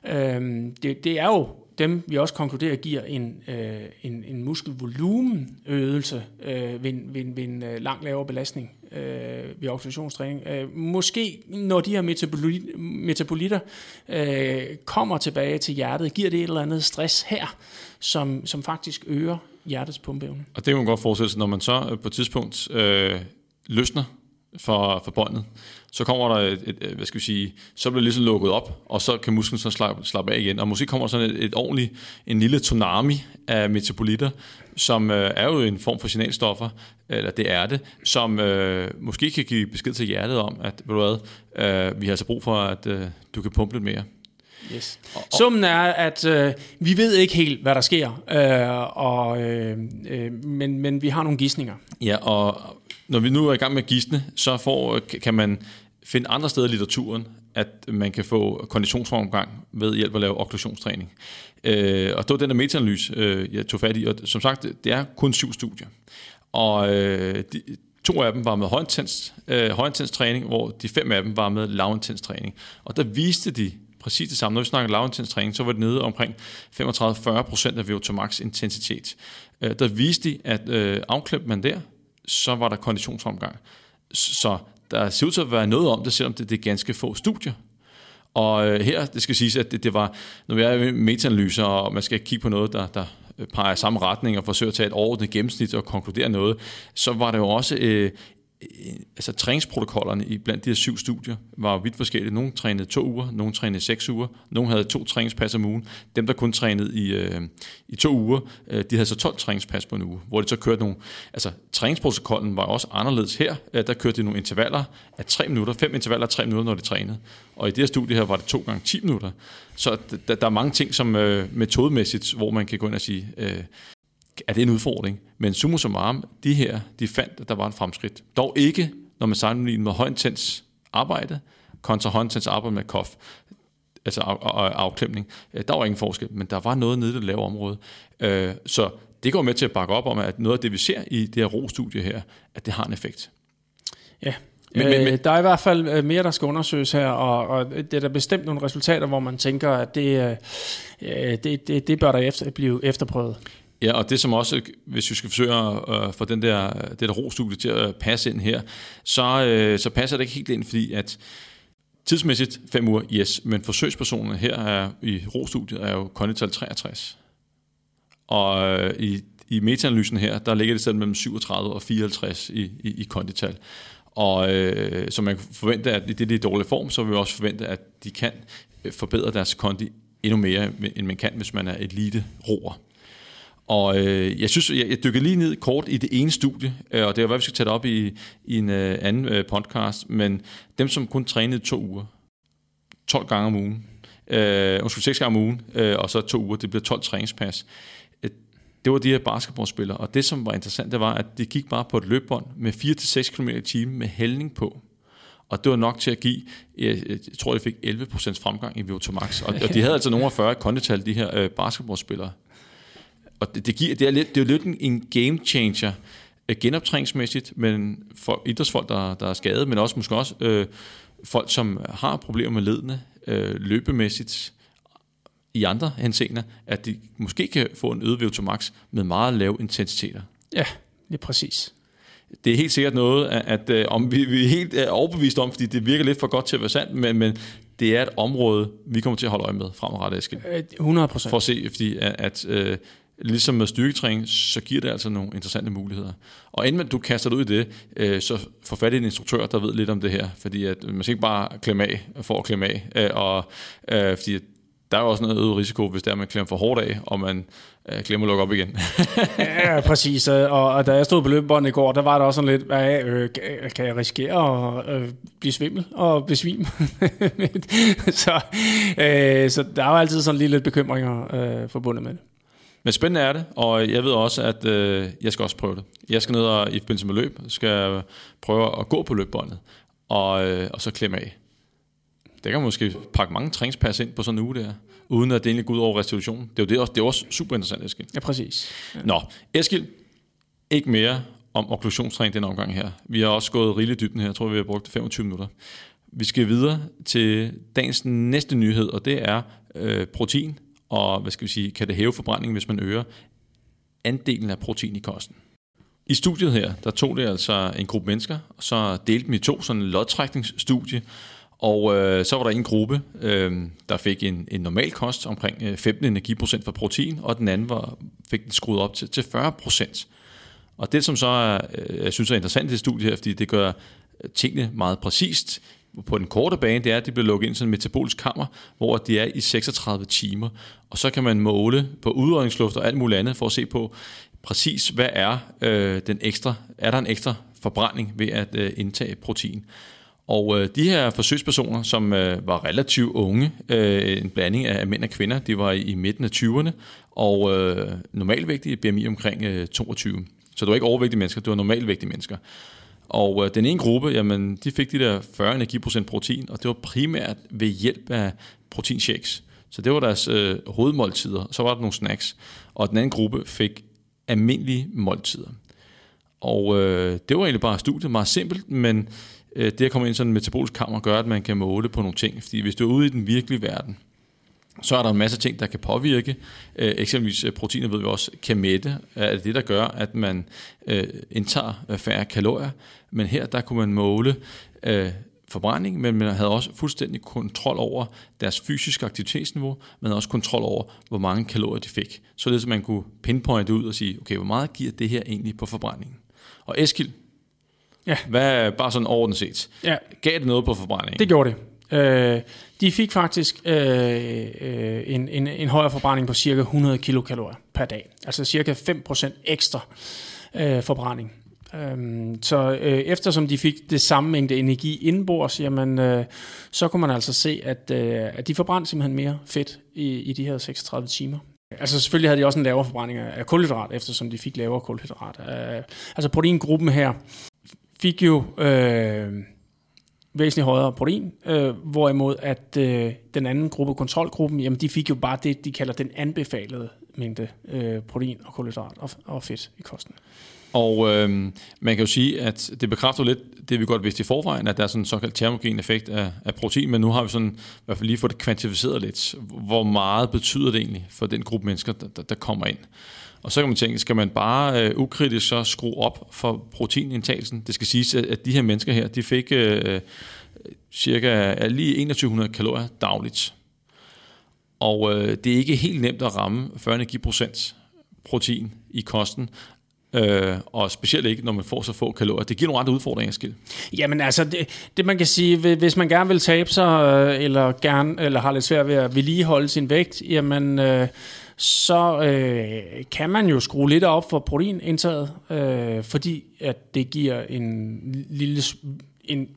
Øh, det, det er jo dem vi også konkluderer giver en, øh, en, en muskelvolumenøgelse øh, ved, ved, ved en øh, langt lavere belastning øh, ved oxidationstræning. Øh, måske når de her metabolit, metabolitter øh, kommer tilbage til hjertet, giver det et eller andet stress her, som, som faktisk øger hjertets pumpeevne. Og det kan man godt forestille sig, når man så øh, på et tidspunkt øh, løsner for, for båndet, så kommer der et, et, hvad skal vi sige, så bliver det ligesom lukket op, og så kan musklen så slappe, slappe af igen. Og måske kommer sådan et, et ordentligt, en lille tsunami af metabolitter, som øh, er jo en form for signalstoffer, eller det er det, som øh, måske kan give besked til hjertet om, at ved du hvad, øh, vi har altså brug for, at øh, du kan pumpe lidt mere. Yes. Summen er, at øh, vi ved ikke helt, hvad der sker, øh, og, øh, øh, men, men vi har nogle gissninger. Ja, og når vi nu er i gang med at gisne, så får, kan man finde andre steder i litteraturen, at man kan få konditionsfremgang ved hjælp at lave okklusionstræning. Øh, og det var den der metaanalyse, øh, jeg tog fat i, og som sagt, det er kun syv studier. Og øh, de, to af dem var med højintens, øh, højintens træning, hvor de fem af dem var med lavintens træning. Og der viste de præcis det samme. Når vi snakker lavintens træning, så var det nede omkring 35-40% af VO2 max intensitet. Øh, der viste de, at øh, afklemte man der, så var der konditionsfremgang. Så der ser ud til at være noget om det, selvom det, det er ganske få studier. Og øh, her, det skal siges, at det, det var, når vi er metaanalyser, og man skal kigge på noget, der, der øh, peger i samme retning og forsøger at tage et overordnet gennemsnit og konkludere noget, så var det jo også Øh, Øh, altså træningsprotokollerne i blandt de her syv studier var vidt forskellige. Nogle trænede to uger, nogle trænede seks uger, nogle havde to træningspas om ugen. Dem, der kun trænede i, øh, i to uger, øh, de havde så 12 træningspas på en uge, hvor de så kørte nogle... Altså, træningsprotokollen var også anderledes her. Øh, der kørte de nogle intervaller af tre minutter, fem intervaller af tre minutter, når de trænede. Og i det her studie her var det to gange 10 minutter. Så der, der er mange ting som øh, metodemæssigt, hvor man kan gå ind og sige, øh, er det en udfordring. Men summa summarum, de her, de fandt, at der var en fremskridt. Dog ikke, når man sammenligner med højintens arbejde, kontra højintens arbejde med kof, altså af, af, afklemning. Der var ingen forskel, men der var noget nede i det lave område. Øh, så det går med til at bakke op om, at noget af det, vi ser i det her ro-studie her, at det har en effekt. Ja, men, men, men, øh, der er i hvert fald øh, mere, der skal undersøges her, og, og det er der bestemt nogle resultater, hvor man tænker, at det, øh, det, det, det bør der efter, blive efterprøvet. Ja, og det som også, hvis vi skal forsøge at øh, få den der, det der ro-studie til at passe ind her, så, øh, så passer det ikke helt ind, fordi at tidsmæssigt fem uger, yes, men forsøgspersonerne her er, i ro-studiet er jo kondital 63. Og øh, i, i metaanalysen her, der ligger det selv mellem 37 og 54 i, i, i kondital. Og øh, så man kan forvente, at i det, det er dårlig form, så vil vi også forvente, at de kan øh, forbedre deres kondi endnu mere, end man kan, hvis man er elite roer. Og øh, jeg synes, jeg, jeg dykkede lige ned kort i det ene studie, øh, og det er hvad vi skal tage det op i, i en øh, anden øh, podcast, men dem, som kun trænede to uger, 12 gange om ugen, øh, undskyld, 6 gange om ugen, øh, og så to uger, det bliver 12 træningspas, øh, det var de her basketballspillere, og det, som var interessant, det var, at de gik bare på et løbbånd med 4-6 km i timen med hældning på. Og det var nok til at give, jeg, jeg tror, jeg fik 11% fremgang i VO2 max. Og, og de havde altså nogle af 40 kondital, de her øh, basketballspillere og det, det, giver, det, er lidt, det er lidt en, game changer, øh, genoptræningsmæssigt, men for idrætsfolk, der, der er skadet, men også måske også øh, folk, som har problemer med ledene, øh, løbemæssigt, i andre henseender, at de måske kan få en øget VO2 max med meget lave intensiteter. Ja, det er præcis. Det er helt sikkert noget, at, at øh, om vi, vi er helt er overbevist om, fordi det virker lidt for godt til at være sandt, men, men det er et område, vi kommer til at holde øje med fremadrettet, Eskild. 100 procent. For at se, fordi at, at øh, ligesom med styrketræning, så giver det altså nogle interessante muligheder. Og inden du kaster dig ud i det, øh, så få fat i en instruktør, der ved lidt om det her, fordi at man skal ikke bare klemme af for at klemme af, øh, og, øh, fordi der er jo også noget øget risiko, hvis det er, at man klemmer for hårdt af, og man øh, glemmer at lukke op igen. ja, præcis. Øh, og, og da jeg stod på løbebåndet i går, der var der også sådan lidt, hvad, øh, øh kan jeg risikere at øh, blive svimmel og besvime? så, øh, så der er jo altid sådan lige lidt bekymringer øh, forbundet med det. Men spændende er det, og jeg ved også, at øh, jeg skal også prøve det. Jeg skal ned og i forbindelse med løb, skal prøve at gå på løbbåndet, og, øh, og så klemme af. Det kan måske pakke mange træningspas ind på sådan en uge der, uden at det egentlig går ud over restitution. Det er jo det også, det er også super interessant, Eskild. Ja, præcis. Ja. Nå, Eskild, ikke mere om okklusionstræning den omgang her. Vi har også gået rigeligt dybden her. Jeg tror, vi har brugt 25 minutter. Vi skal videre til dagens næste nyhed, og det er øh, protein, og hvad skal vi sige, kan det hæve forbrændingen, hvis man øger andelen af protein i kosten. I studiet her, der tog det altså en gruppe mennesker, og så delte dem i to, sådan en lodtrækningsstudie, og øh, så var der en gruppe, øh, der fik en, en normal kost omkring øh, 15 energiprocent for protein, og den anden var, fik den skruet op til, til 40 procent. Og det, som så er, øh, jeg synes er interessant i det studie her, fordi det gør øh, tingene meget præcist, på den korte bane, det er, at de bliver lukket ind i sådan en metabolisk kammer, hvor de er i 36 timer. Og så kan man måle på udåndingsluft og alt muligt andet for at se på præcis, hvad er øh, den ekstra, er der en ekstra forbrænding ved at øh, indtage protein. Og øh, de her forsøgspersoner, som øh, var relativt unge, øh, en blanding af mænd og kvinder, de var i, i midten af 20'erne, og øh, normalvægtige BMI omkring øh, 22. Så det var ikke overvægtige mennesker, det var normalvægtige mennesker. Og øh, den ene gruppe, jamen, de fik de der 40 energiprocent protein, og det var primært ved hjælp af proteinshakes. Så det var deres øh, hovedmåltider, så var der nogle snacks. Og den anden gruppe fik almindelige måltider. Og øh, det var egentlig bare studiet, meget simpelt, men øh, det at komme ind i sådan en metabolisk kammer gør, at man kan måle på nogle ting. Fordi hvis du er ude i den virkelige verden, så er der en masse ting, der kan påvirke. Øh, eksempelvis øh, proteiner ved vi også kan mætte. Er det det, der gør, at man øh, indtager øh, færre kalorier. Men her der kunne man måle øh, forbrænding, men man havde også fuldstændig kontrol over deres fysiske aktivitetsniveau, men også kontrol over, hvor mange kalorier de fik. Således at man kunne pinpointe ud og sige, okay, hvor meget giver det her egentlig på forbrændingen? Og Eskild, ja. hvad bare sådan ordentligt set, ja. gav det noget på forbrændingen? Det gjorde det. Øh, de fik faktisk øh, øh, en, en, en højere forbrænding på cirka 100 kilokalorier per dag. Altså cirka 5% ekstra øh, forbrænding. Øhm, så øh, eftersom de fik det samme mængde energi indbords, jamen, øh, så kunne man altså se, at, øh, at de forbrændte simpelthen mere fedt i, i de her 36 timer. Altså selvfølgelig havde de også en lavere forbrænding af kulhydrat, eftersom de fik lavere kulhydrat. Øh, altså proteingruppen her fik jo øh, væsentligt højere protein, øh, hvorimod at øh, den anden gruppe, kontrolgruppen, jamen de fik jo bare det, de kalder den anbefalede mængde øh, protein og kulhydrat og, og fedt i kosten. Og øh, man kan jo sige, at det bekræfter lidt det, vi godt vidste i forvejen, at der er sådan en såkaldt termogen effekt af, af protein, men nu har vi sådan i hvert fald lige fået det kvantificeret lidt. Hvor meget betyder det egentlig for den gruppe mennesker, der, der, der kommer ind? Og så kan man tænke, skal man bare øh, ukritisk så skrue op for proteinindtagelsen? Det skal siges, at de her mennesker her, de fik øh, cirka lige 2100 kalorier dagligt. Og øh, det er ikke helt nemt at ramme 40 energiprocent protein i kosten, Øh, og specielt ikke, når man får så få kalorier. Det giver nogle andre udfordringer, Skil. Jamen altså, det, det man kan sige, hvis man gerne vil tabe sig, øh, eller, gerne, eller har lidt svært ved at vedligeholde sin vægt, jamen... Øh, så øh, kan man jo skrue lidt op for proteinindtaget, øh, fordi at det giver en lille, en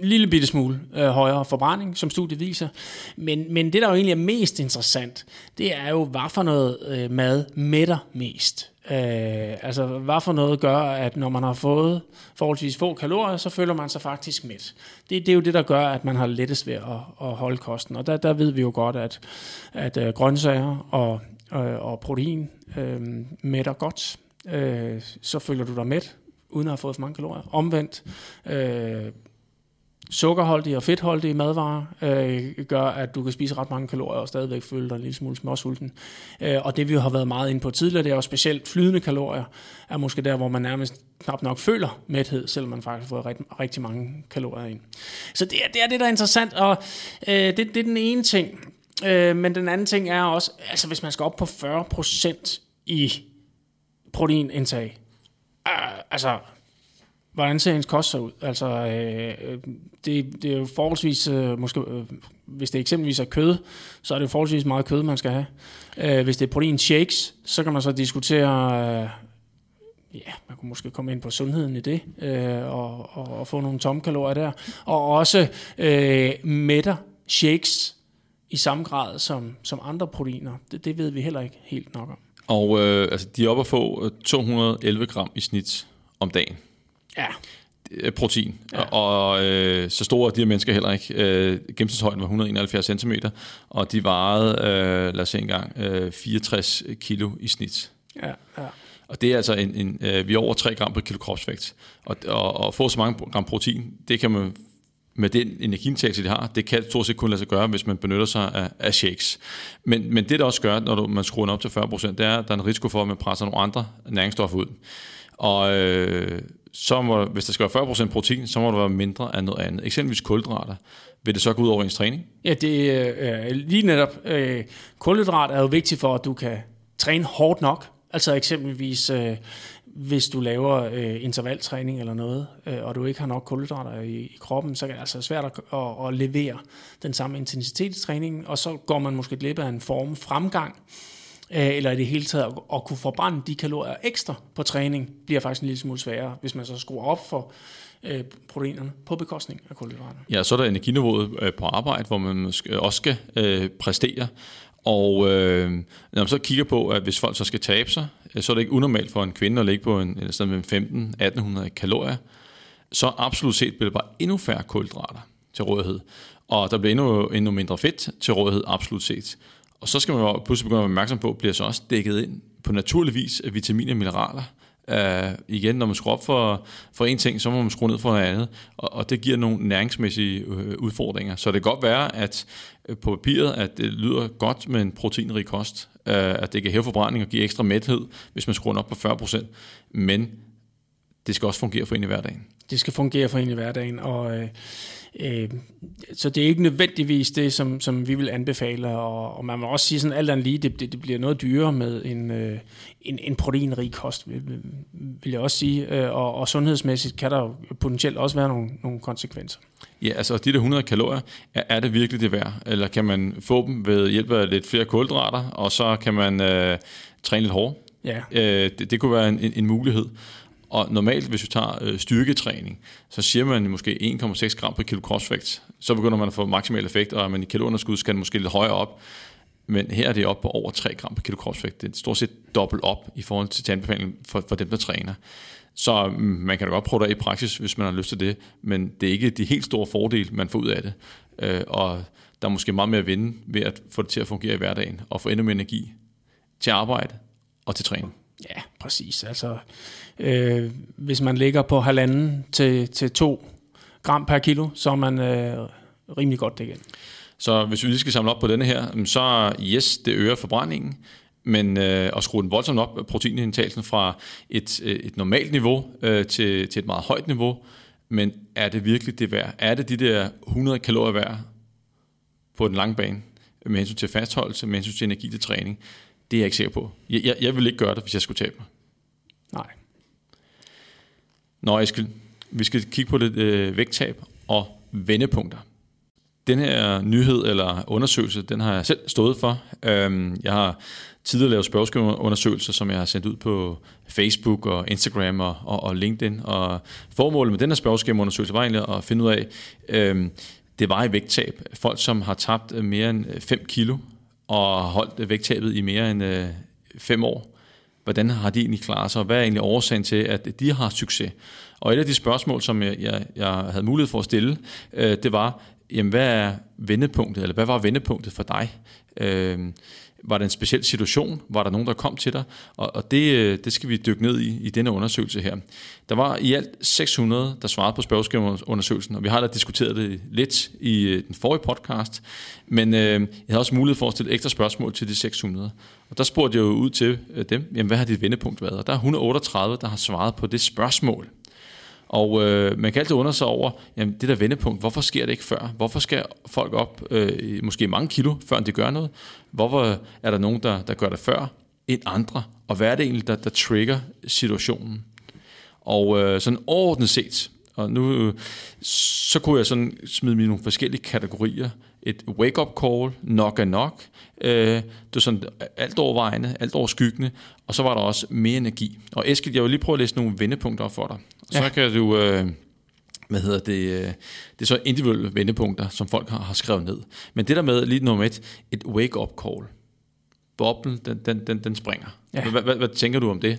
lille bitte smule øh, højere forbrænding, som studiet viser. Men, men det, der jo egentlig er mest interessant, det er jo, hvad for noget øh, mad mætter mest. Øh, altså, hvad for noget gør, at når man har fået forholdsvis få kalorier, så føler man sig faktisk mæt. Det, det er jo det, der gør, at man har lettest ved at, at holde kosten. Og der, der ved vi jo godt, at, at øh, grøntsager og, øh, og protein øh, mætter godt. Øh, så føler du dig mæt, uden at have fået for mange kalorier. Omvendt, øh, sukkerholdige og fedtholdige madvarer øh, gør, at du kan spise ret mange kalorier og stadigvæk føle dig en lille smule småsulten. Øh, og det vi har været meget inde på tidligere, det er jo specielt flydende kalorier, er måske der, hvor man nærmest knap nok føler mæthed, selvom man faktisk har fået rigtig, rigtig mange kalorier ind. Så det er det, er det der er interessant, og øh, det, det er den ene ting. Øh, men den anden ting er også, altså hvis man skal op på 40% i proteinindtag, øh, altså hvordan ser ens kost så ud? Altså, øh, det, det er jo forholdsvis, øh, måske, øh, hvis det eksempelvis er kød, så er det forholdsvis meget kød, man skal have. Øh, hvis det er protein shakes, så kan man så diskutere, øh, ja, man kunne måske komme ind på sundheden i det, øh, og, og, og få nogle tomme kalorier der. Og også øh, mætter shakes i samme grad som, som andre proteiner. Det, det ved vi heller ikke helt nok om. Og øh, altså, de er oppe at få øh, 211 gram i snit om dagen. Ja. Øh, protein. Ja. Og øh, så store er de her mennesker heller ikke. Øh, gennemsnitshøjden var 171 cm, og de vejede, øh, lad os se engang, øh, 64 kilo i snit. Ja, ja. Og det er altså en, en øh, vi er over 3 gram per kilo kropsvægt. Og, og, og få så mange gram protein, det kan man med den energiindtagelse, de har, det kan stort set kun lade sig gøre, hvis man benytter sig af, af shakes. Men, men det, der også gør, når du, man skruer den op til 40%, det er, at der er en risiko for, at man presser nogle andre næringsstoffer ud. Og øh, så må, hvis der skal være 40% protein, så må der være mindre af noget andet. Eksempelvis kulhydrater. Vil det så gå ud over ens træning? Ja, det er øh, lige netop. Øh, kulhydrat er jo vigtigt for, at du kan træne hårdt nok. Altså eksempelvis, øh, hvis du laver øh, intervaltræning eller noget, øh, og du ikke har nok kulhydrater i, i kroppen, så er det altså svært at, at, at levere den samme intensitet i træningen, og så går man måske glip af en form fremgang, Øh, eller i det hele taget at, at kunne forbrænde de kalorier ekstra på træning, bliver faktisk en lille smule sværere, hvis man så skruer op for øh, proteinerne på bekostning af kulhydrater. Ja, så er der energiniveauet øh, på arbejde, hvor man øh, også skal øh, præstere, og øh, når man så kigger på, at hvis folk så skal tabe sig, øh, så er det ikke unormalt for en kvinde at ligge på en, eller sted mellem 15-1800 kalorier. Så absolut set bliver det bare endnu færre kulhydrater til rådighed. Og der bliver endnu, endnu mindre fedt til rådighed, absolut set. Og så skal man jo pludselig begynde at være opmærksom på, bliver så også dækket ind på naturlig vis af vitaminer og mineraler. Uh, igen, når man skruer op for, for en ting, så må man skrue ned for noget andet, og, og det giver nogle næringsmæssige uh, udfordringer. Så det kan godt være, at uh, på papiret, at det lyder godt med en proteinrig kost, uh, at det kan hæve forbrænding og give ekstra mæthed, hvis man skruer op på 40%, men det skal også fungere for en i hverdagen. Det skal fungere for en i hverdagen, og øh, øh, så det er ikke nødvendigvis det, som, som vi vil anbefale, og, og man må også sige sådan alt andet lige, det, det, det bliver noget dyrere med en, øh, en, en proteinrig kost, vil, vil jeg også sige, øh, og, og sundhedsmæssigt kan der jo potentielt også være nogle, nogle konsekvenser. Ja, altså de der 100 kalorier, er, er det virkelig det værd? Eller kan man få dem ved hjælp af lidt flere kulhydrater, og så kan man øh, træne lidt hårdere? Ja. Øh, det, det kunne være en, en, en mulighed. Og normalt, hvis vi tager øh, styrketræning, så siger man måske 1,6 gram per kilo kropsvægt. Så begynder man at få maksimal effekt, og man i kalorunderskud skal den måske lidt højere op. Men her er det op på over 3 gram per kilo kropsvægt. Det er stort set dobbelt op i forhold til anbefalingen for, for dem, der træner. Så mm, man kan da godt prøve det i praksis, hvis man har lyst til det, men det er ikke de helt store fordele, man får ud af det. Øh, og der er måske meget mere at vinde ved at få det til at fungere i hverdagen, og få endnu mere energi til arbejde og til træning. Ja, præcis. Altså, øh, hvis man ligger på halvanden til, til to gram per kilo, så er man øh, rimelig godt dækket. Så hvis vi lige skal samle op på denne her, så yes, det øger forbrændingen, men øh, at skrue den voldsomt op, proteinindtagelsen fra et, øh, et normalt niveau øh, til, til et meget højt niveau, men er det virkelig det værd? Er det de der 100 kalorier værd på den lange bane med hensyn til fastholdelse, med hensyn til energi til træning? Det er jeg ikke sikker på. Jeg, jeg, jeg vil ikke gøre det, hvis jeg skulle tabe mig. Nej. Nå, Eskild, vi skal kigge på lidt øh, vægttab og vendepunkter. Den her nyhed eller undersøgelse, den har jeg selv stået for. Øhm, jeg har tidligere lavet spørgeskemaundersøgelser, som jeg har sendt ud på Facebook og Instagram og, og, og LinkedIn. Og formålet med den her spørgeskemaundersøgelse var egentlig at finde ud af, øhm, det var i vægttab. Folk, som har tabt mere end 5 kilo og holdt vægttabet i mere end øh, 5 år. Hvordan har de egentlig klaret sig, og hvad er egentlig årsagen til, at de har succes? Og et af de spørgsmål, som jeg, jeg, jeg havde mulighed for at stille, øh, det var, jamen, hvad er vendepunktet, eller hvad var vendepunktet for dig? Øh, var det en speciel situation? Var der nogen, der kom til dig? Og, og det, øh, det skal vi dykke ned i i denne undersøgelse her. Der var i alt 600, der svarede på spørgeskemaundersøgelsen, og vi har da diskuteret det lidt i øh, den forrige podcast, men øh, jeg havde også mulighed for at stille ekstra spørgsmål til de 600. Og der spurgte jeg jo ud til øh, dem, jamen, hvad har dit vendepunkt været? Og der er 138, der har svaret på det spørgsmål. Og øh, man kan altid undre sig over, jamen det der vendepunkt, hvorfor sker det ikke før? Hvorfor skal folk op øh, måske mange kilo, før de gør noget? Hvorfor er der nogen, der, der gør det før end andre? Og hvad er det egentlig, der, der trigger situationen? Og øh, sådan overordnet set, og nu øh, så kunne jeg sådan smide mine nogle forskellige kategorier. Et wake-up call, nok er nok. Øh, det var sådan alt overvejende, alt overskyggende. Og så var der også mere energi. Og Eskild, jeg vil lige prøve at læse nogle vendepunkter op for dig. Så Ja. kan du... Øh, hvad hedder det, øh, det er så individuelle vendepunkter, som folk har, har skrevet ned. Men det der med, lige nummer et, et wake-up call. Boblen, den, den, den, den springer. Ja. Hvad, hvad, hvad tænker du om det?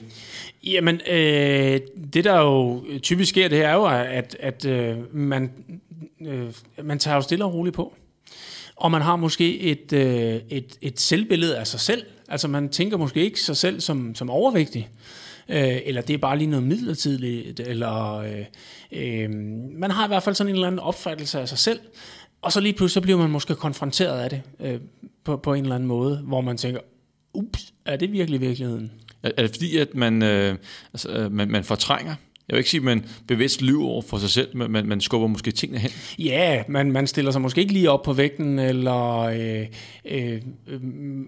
Jamen, øh, det der jo typisk sker, det er jo, at, at øh, man, øh, man tager jo stille og roligt på. Og man har måske et, øh, et, et selvbillede af sig selv. Altså man tænker måske ikke sig selv som, som overvægtig. Øh, eller det er bare lige noget midlertidigt. Eller øh, øh, man har i hvert fald sådan en eller anden opfattelse af sig selv. Og så lige pludselig så bliver man måske konfronteret af det øh, på, på en eller anden måde, hvor man tænker, ups, er det virkelig virkeligheden? Er er det fordi, at man, øh, altså, øh, man, man fortrænger? Jeg vil ikke sige, at man bevidst lyver over for sig selv, men man, man skubber måske tingene hen. Ja, man, man stiller sig måske ikke lige op på vægten, eller øh, øh,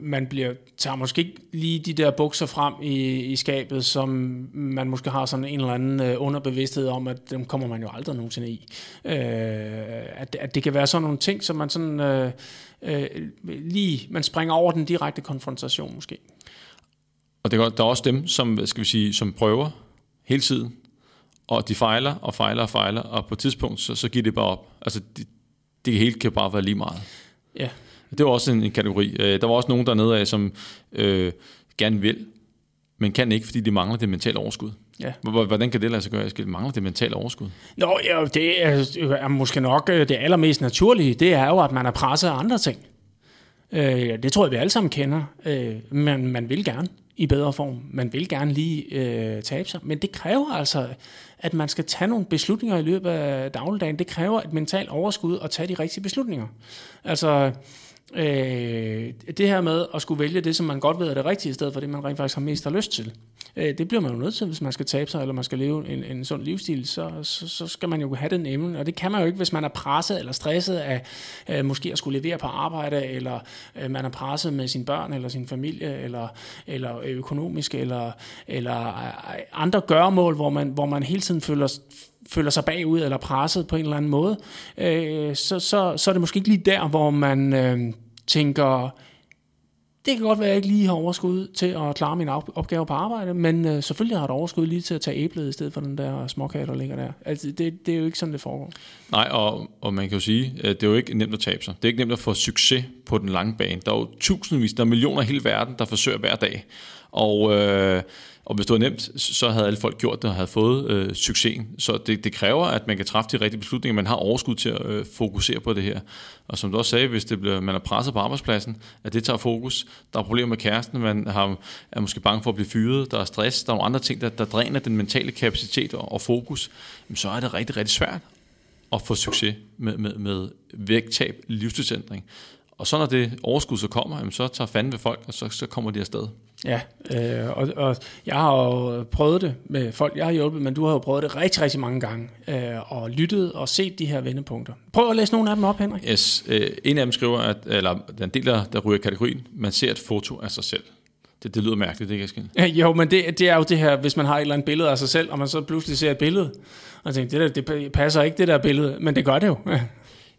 man bliver, tager måske ikke lige de der bukser frem i, i skabet, som man måske har sådan en eller anden øh, underbevidsthed om, at dem kommer man jo aldrig nogensinde i. Øh, at, at det kan være sådan nogle ting, som man sådan øh, øh, lige, man springer over den direkte konfrontation måske. Og det er, der er også dem, som, skal vi sige, som prøver hele tiden, og de fejler og fejler og fejler, og på et tidspunkt, så, så giver det bare op. Altså, det, det hele kan bare være lige meget. Ja. Det var også en, en kategori. Øh, Der var også nogen dernede af, som øh, gerne vil, men kan ikke, fordi de mangler det mentale overskud. Ja. Hvor- Hvordan kan det lade sig gøre, Eskild? Mangler det mentale overskud? Nå, ja, det er, er måske nok øh, det allermest naturlige, det er jo, at man er presset af andre ting. Øh, det tror jeg, vi alle sammen kender. Øh, men man vil gerne i bedre form. Man vil gerne lige øh, tabe sig. Men det kræver altså, at man skal tage nogle beslutninger i løbet af dagligdagen. Det kræver et mentalt overskud at tage de rigtige beslutninger. Altså, øh, det her med at skulle vælge det, som man godt ved er det rigtige, i stedet for det, man rent faktisk har mest har lyst til. Øh, det bliver man jo nødt til, hvis man skal tabe sig, eller man skal leve en, en sund livsstil, så, så, så skal man jo have den emne, og det kan man jo ikke, hvis man er presset eller stresset af øh, måske at skulle levere på arbejde, eller øh, man er presset med sine børn, eller sin familie, eller, eller økonomisk, eller, eller øh, andre gøremål, hvor man, hvor man hele tiden føler, føler sig bagud eller presset på en eller anden måde, øh, så, så, så er det måske ikke lige der, hvor man øh, tænker, det kan godt være, at jeg ikke lige har overskud til at klare min op- på arbejde, men øh, selvfølgelig har jeg et overskud lige til at tage æblet i stedet for den der småkage, der ligger der. Altså, det, det er jo ikke sådan, det foregår. Nej, og, og man kan jo sige, at det er jo ikke nemt at tabe sig. Det er ikke nemt at få succes på den lange bane. Der er jo tusindvis, der er millioner i hele verden, der forsøger hver dag. Og, øh, og hvis det var nemt, så havde alle folk gjort det og havde fået øh, succesen. Så det, det kræver, at man kan træffe de rigtige beslutninger. Man har overskud til at øh, fokusere på det her. Og som du også sagde, hvis det bliver, man er presset på arbejdspladsen, at det tager fokus. Der er problemer med kæresten, man har, er måske bange for at blive fyret, der er stress, der er nogle andre ting, der, der dræner den mentale kapacitet og, og fokus, jamen, så er det rigtig, rigtig svært at få succes med, med, med vægttab, livsstilsændring. Og så når det overskud så kommer, jamen, så tager fanden ved folk, og så, så kommer de afsted. Ja, øh, og, og jeg har jo prøvet det med folk, jeg har hjulpet, men du har jo prøvet det rigtig, rigtig mange gange, øh, og lyttet og set de her vendepunkter. Prøv at læse nogle af dem op, Henrik. Yes, øh, en af dem skriver, at, eller den del, der, der ryger kategorien, man ser et foto af sig selv. Det, det lyder mærkeligt, det kan jeg Ja, Jo, men det, det er jo det her, hvis man har et eller andet billede af sig selv, og man så pludselig ser et billede, og tænker, det der, det passer ikke, det der billede, men det gør det jo.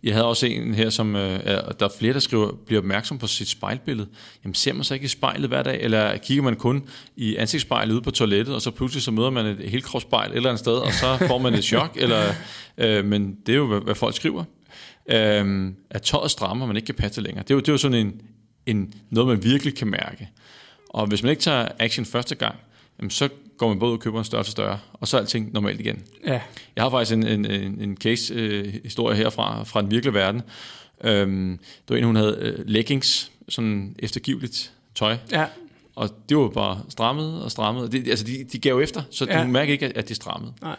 Jeg havde også en her, som øh, er- der er flere, der skriver, bliver opmærksom på sit spejlbillede. Jamen ser man så ikke i spejlet hver dag, eller kigger man kun i ansigtsspejlet ude på toilettet, og så pludselig så møder man et helkropsspejl et eller andet sted, og så får man et chok, eller, øh, men det er jo, hvad, hvad folk skriver. Øh, at tøjet strammer, man ikke kan passe længere. Det er jo, det er jo sådan en, en, noget, man virkelig kan mærke. Og hvis man ikke tager action første gang, jamen, så går man både og køber en større til større, og så er alting normalt igen. Ja, Jeg har faktisk en, en, en, en case-historie herfra, fra den virkelige verden. Øhm, det var en, hun havde øh, leggings, sådan eftergiveligt tøj, ja, og det var bare strammet og strammet. Det, altså, de, de gav efter, så Ja. hun mærkede ikke, at, at de strammede. Nej.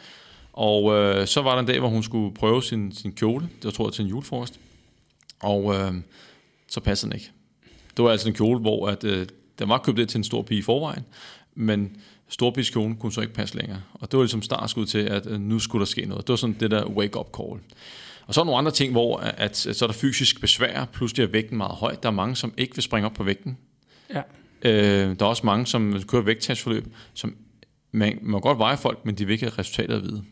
Og øh, så var der en dag, hvor hun skulle prøve sin, sin kjole. Det var, tror jeg, til en julefrokost. Og øh, så passede den ikke. Det var altså en kjole, hvor at, øh, den var købt ind til en stor pige i forvejen, men storpigskjolen kunne så ikke passe længere. Og det var ligesom startskud til, at øh, nu skulle der ske noget. Det var sådan det der wake-up call. Og så er nogle andre ting, hvor at, at, at så er der fysisk besvær. Pludselig er vægten meget høj. Der er mange, som ikke vil springe op på vægten. ja. Øh, der er også mange, som kører vægttabsforløb, som man må godt veje folk, men de vil ikke have resultater at vide.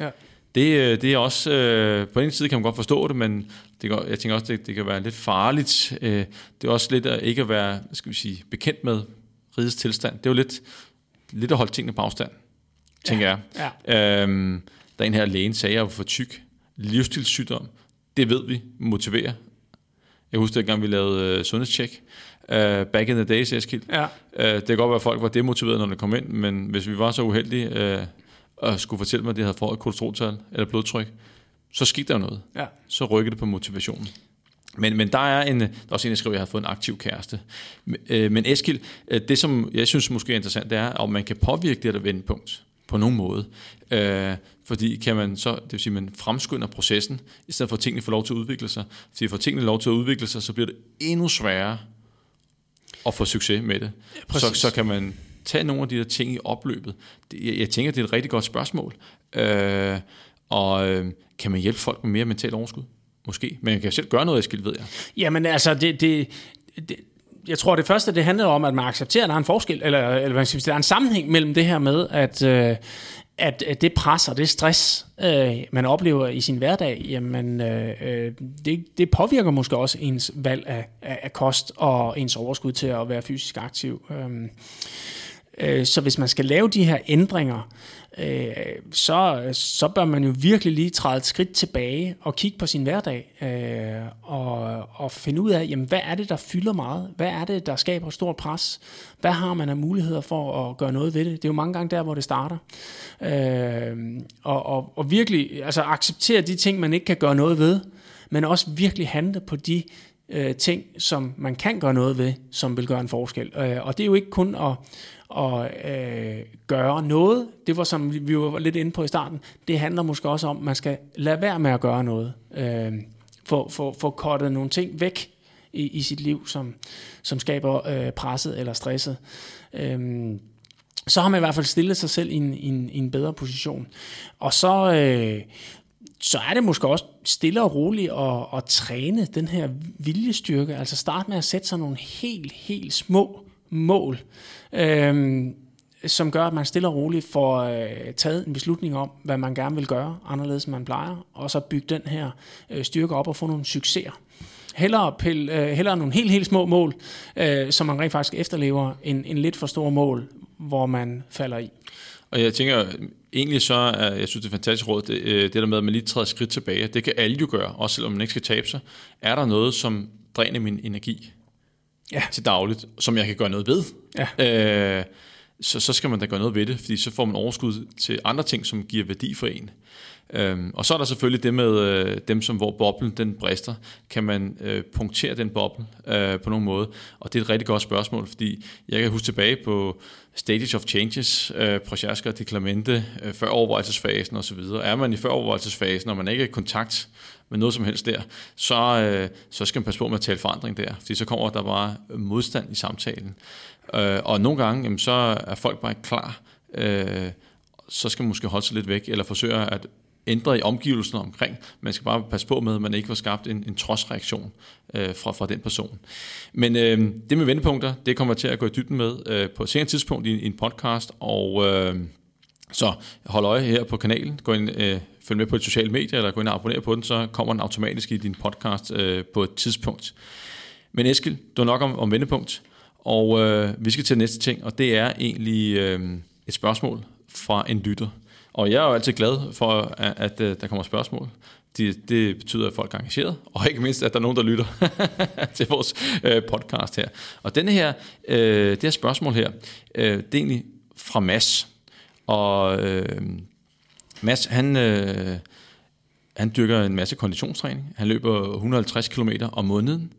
Ja. Det, øh, det er også, øh, på en side kan man godt forstå det, men det, går, jeg tænker også, det, det kan være lidt farligt. Øh, det er også lidt at ikke at være, skal vi sige, bekendt med rigets tilstand. Det er jo lidt, lidt at holde tingene på afstand, tænker Ja. jeg. Øhm, der er en her lægen sagde, at jeg var for tyk. Livsstilssygdom, det ved vi, motiverer. Jeg husker, at gang vi lavede uh, sundhedstjek. Uh, back in the days, Eskild. Ja. Uh, det kan godt være, at folk var demotiverede, når de kom ind, men hvis vi var så uheldige uh, at skulle fortælle mig, at de havde fået et kolesteroltal eller blodtryk, så skete der noget. Ja. Så rykkede det på motivationen. Men, men der er en, der er også en, der skriver, at jeg har fået en aktiv kæreste. Men, øh, men Eskild, øh, det som jeg synes måske er interessant, det er, om man kan påvirke det der vendepunkt på nogen måde. Øh, fordi kan man så, det vil sige, man fremskynder processen, i stedet for at tingene får lov til at udvikle sig. Fordi får tingene lov til at udvikle sig, så bliver det endnu sværere at få succes med det. Ja, så, præcis. så kan man tage nogle af de der ting i opløbet. Det, jeg, jeg tænker, det er et rigtig godt spørgsmål. Øh, og øh, kan man hjælpe folk med mere mental overskud? Måske. Men jeg kan selv gøre noget, Eskild, ved jeg. Jamen altså, det, det, det, jeg tror, det første, det handler om, at man accepterer, at der er en forskel, eller, eller hvad skal man sige, der er en sammenhæng mellem det her med, at, øh, at, at det pres og det stress, øh, man oplever i sin hverdag, jamen, øh, øh det, det påvirker måske også ens valg af, af, af kost og ens overskud til at være fysisk aktiv. Øh, Øh, så hvis man skal lave de her ændringer, øh, så, så bør man jo virkelig lige træde et skridt tilbage og kigge på sin hverdag øh, og, og finde ud af, jamen, hvad er det, der fylder meget? Hvad er det, der skaber stort pres? Hvad har man af muligheder for at gøre noget ved det? Det er jo mange gange der, hvor det starter. Og, og, og virkelig altså acceptere de ting, man ikke kan gøre noget ved, men også virkelig handle på de øh, ting, som man kan gøre noget ved, som vil gøre en forskel. Øh, og det er jo ikke kun at, at øh, gøre noget. Det var som vi var lidt inde på i starten. Det handler måske også om, at man skal lade være med at gøre noget. Øh, få, få, få kortet nogle ting væk i, i sit liv, som, som skaber øh, presset eller stresset. Øh, så har man i hvert fald stillet sig selv i en, i en, i en bedre position. Og så, øh, så er det måske også stille og roligt at, at træne den her viljestyrke. Altså starte med at sætte sig nogle helt, helt små mål, øh, som gør, at man stille og roligt får øh, taget en beslutning om, hvad man gerne vil gøre, anderledes end man plejer, og så bygge den her øh, styrke op og få nogle succeser. Hellere, pille, øh, hellere nogle helt, helt små mål, øh, som man rent faktisk efterlever, end, en lidt for store mål, hvor man falder i. Og jeg tænker, egentlig så er, jeg synes, det er fantastisk råd, det, øh, det der med, at man lige træder skridt tilbage. Det kan alle jo gøre, også selvom man ikke skal tabe sig. Er der noget, som dræner min energi Ja. til dagligt, som jeg kan gøre noget ved? Ja. Øh, så, så skal man da gøre noget ved det, fordi så får man overskud til andre ting, som giver værdi for en. Øhm, og så er der selvfølgelig det med øh, dem, som hvor boblen den brister. Kan man øh, punktere den boble øh, på nogen måde? Og det er et rigtig godt spørgsmål, fordi jeg kan huske tilbage på Stages of Changes, øh, Prochaska og Deklamente, øh, før overvejelsesfasen osv. Er man i før overvejelsesfasen, og man ikke er i kontakt med noget som helst der, så, øh, så skal man passe på med at tale forandring der, fordi så kommer der bare modstand i samtalen. Øh, og nogle gange, jamen, så er folk bare ikke klar, øh, så skal man måske holde sig lidt væk, eller forsøge at ændre i omgivelserne omkring. Man skal bare passe på med, at man ikke får skabt en, en trodsreaktion øh, fra, fra den person. Men øh, det med vendepunkter, det kommer jeg til at gå i dybden med øh, på et senere tidspunkt i, i en podcast, og øh, så hold øje her på kanalen. Gå ind, øh, følg med på de sociale medier, eller gå ind og abonner på den, så kommer den automatisk i din podcast øh, på et tidspunkt. Men Eskil, det var nok om, om vendepunkt, og øh, vi skal til næste ting, og det er egentlig øh, et spørgsmål fra en lytter. Og jeg er jo altid glad for, at, at, at der kommer spørgsmål. Det, det betyder, at folk er engageret, og ikke mindst, at der er nogen, der lytter til vores øh, podcast her. Og denne her, øh, det her spørgsmål her, øh, det er egentlig fra Mads. Og øh, Mads, han, øh, han dyrker en masse konditionstræning. Han løber 150 km om måneden.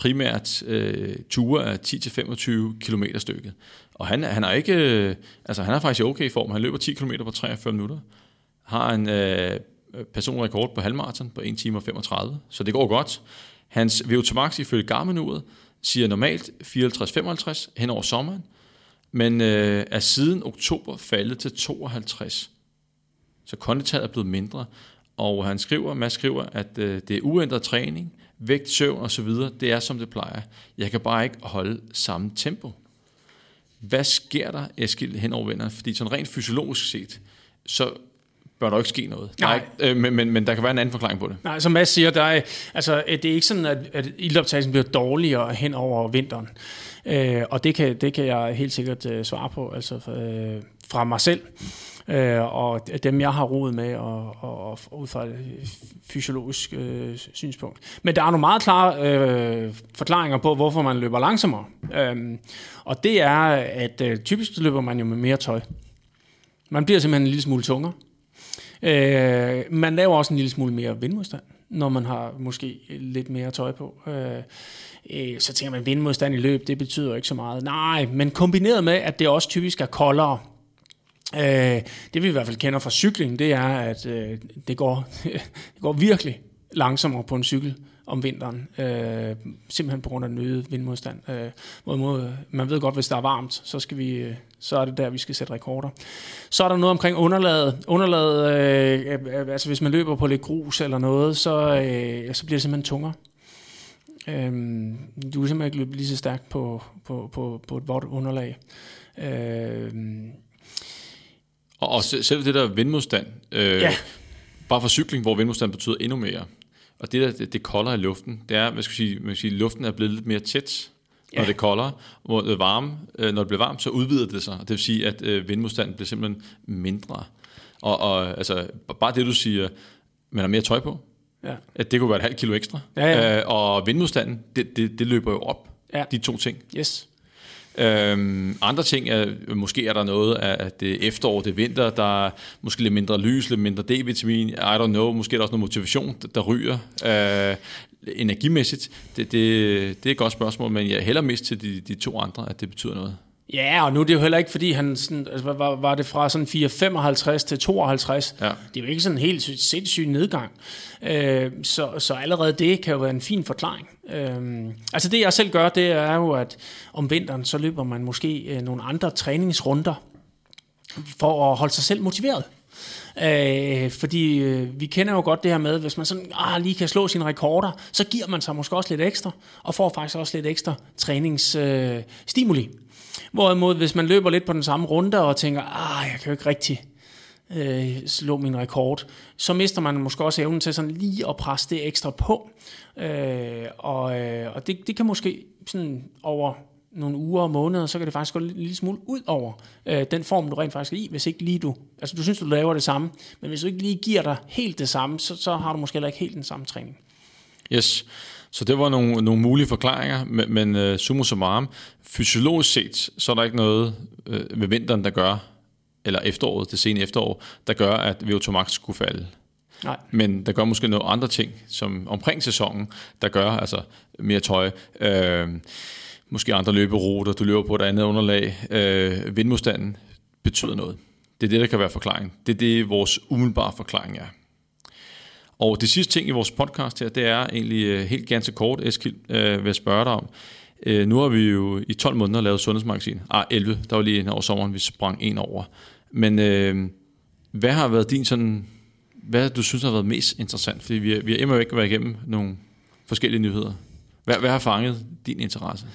Primært øh, ture af 10-25 km stykket. Og han, han er ikke, øh, altså han er faktisk i okay form. Han løber 10 km på 43 minutter. Har en øh, personrekord på halvmarathon på 1 time og 35. Så det går godt. Hans VO2 max ifølge Garmin-uret siger normalt 54-55 hen over sommeren, men øh, er siden oktober faldet til 52. Så konditallet er blevet mindre, og han skriver, Mads skriver, at øh, det er uændret træning, vægt, søvn osv., det er som det plejer. Jeg kan bare ikke holde samme tempo. Hvad sker der, Eskild, hen over vinteren? Fordi sådan rent fysiologisk set, så bør der ikke ske noget. Nej. øh, men, men, men der kan være en anden forklaring på det. Nej, som Mads siger, der er, altså, det er ikke sådan, at, at ildoptagelsen bliver dårligere hen over vinteren. Øh, og det kan, det kan jeg helt sikkert øh, svare på, altså øh, fra mig selv. Øh, og dem, jeg har roet med, og, og, og ud fra et fysiologisk øh, synspunkt. Men der er nogle meget klare øh, forklaringer på, hvorfor man løber langsommere. Øh, og det er, at øh, typisk løber man jo med mere tøj. Man bliver simpelthen en lille smule tungere. Øh, man laver også en lille smule mere vindmodstand, når man har måske lidt mere tøj på. Øh, øh, så tænker man, vindmodstand i løb, det betyder ikke så meget. Nej, men kombineret med, at det også typisk er koldere, Øh, det vi i hvert fald kender fra cykling, det er, at øh, det, går, det går virkelig langsommere på en cykel om vinteren, øh, simpelthen på grund af den øgede vindmodstand. Øh, mod, mod, man ved godt, hvis der er varmt, så, skal vi, øh, så er det der, vi skal sætte rekorder. Så er der noget omkring underlaget. Underlaget, øh, øh, altså hvis man løber på lidt grus eller noget, så, øh, så bliver det simpelthen tungere. Øh, du kan simpelthen ikke løbe lige så stærkt på, på, på, på et vådt underlag. Øh, og, og selv det der vindmodstand, øh, ja. bare for cykling, hvor vindmodstand betyder endnu mere, og det der, det, det kolder i luften, det er, hvad skal sige, man skal sige, luften er blevet lidt mere tæt, når ja. det kolder, hvor det varme, øh, når det bliver varmt, så udvider det sig. Det vil sige, at øh, vindmodstanden bliver simpelthen mindre. Og, og altså, bare det, du siger, man har mere tøj på, ja. at det kunne være et halvt kilo ekstra. Ja, ja. Øh, og vindmodstanden, det, det, det løber jo op, ja. de to ting. Yes. Øhm, andre ting er, måske er der noget af at det efterår, det vinter, der er måske lidt mindre lys, lidt mindre D-vitamin, I don't know, måske er der også noget motivation, der, der ryger. Øh, energimæssigt, det, det, det er et godt spørgsmål, men jeg hælder mest til de, de to andre, at det betyder noget. Ja, og nu er det jo heller ikke, fordi han sådan, altså, var, var det fra sådan 4,55 til 52. Ja. Det er jo ikke sådan en helt sindssyg nedgang. Øh, så, så allerede det kan jo være en fin forklaring. Øh, altså det jeg selv gør, det er jo, at om vinteren, så løber man måske øh, nogle andre træningsrunder, for at holde sig selv motiveret. Øh, fordi øh, vi kender jo godt det her med, hvis man sådan ah, lige kan slå sine rekorder, så giver man sig måske også lidt ekstra, og får faktisk også lidt ekstra træningsstimuli. Øh, Hvorimod, hvis man løber lidt på den samme runde og tænker, ah, jeg kan jo ikke rigtig øh, slå min rekord, så mister man måske også evnen til sådan lige at presse det ekstra på. Øh, og øh, og det, det kan måske sådan over nogle uger og måneder, så kan det faktisk gå en lille smule ud over øh, den form, du rent faktisk er i, hvis ikke lige du, altså du synes, du laver det samme, men hvis du ikke lige giver dig helt det samme, så, så har du måske heller ikke helt den samme træning. Yes. Så det var nogle, nogle mulige forklaringer, men, men uh, summa summarum, fysiologisk set, så er der ikke noget uh, ved vinteren, der gør, eller efteråret, det sene efterår, der gør, at VO2 max skulle falde. Nej. Men der gør måske nogle andre ting, som omkring sæsonen, der gør altså mere tøj, øh, måske andre løberuter, du løber på et andet underlag, øh, vindmodstanden betyder noget. Det er det, der kan være forklaring. Det er det, vores umiddelbare forklaring er. Og det sidste ting i vores podcast her, det er egentlig øh, helt ganske kort, Eskild, øh, vil jeg spørge dig om. Øh, nu har vi jo i 12 måneder lavet Sundhedsmagasin. Ah, 11. Der var lige en over sommeren, vi sprang en over. Men øh, hvad har været din sådan... Hvad du synes har været mest interessant? Fordi vi, vi har immer væk været igennem nogle forskellige nyheder. Hvad, hvad har fanget din interesse?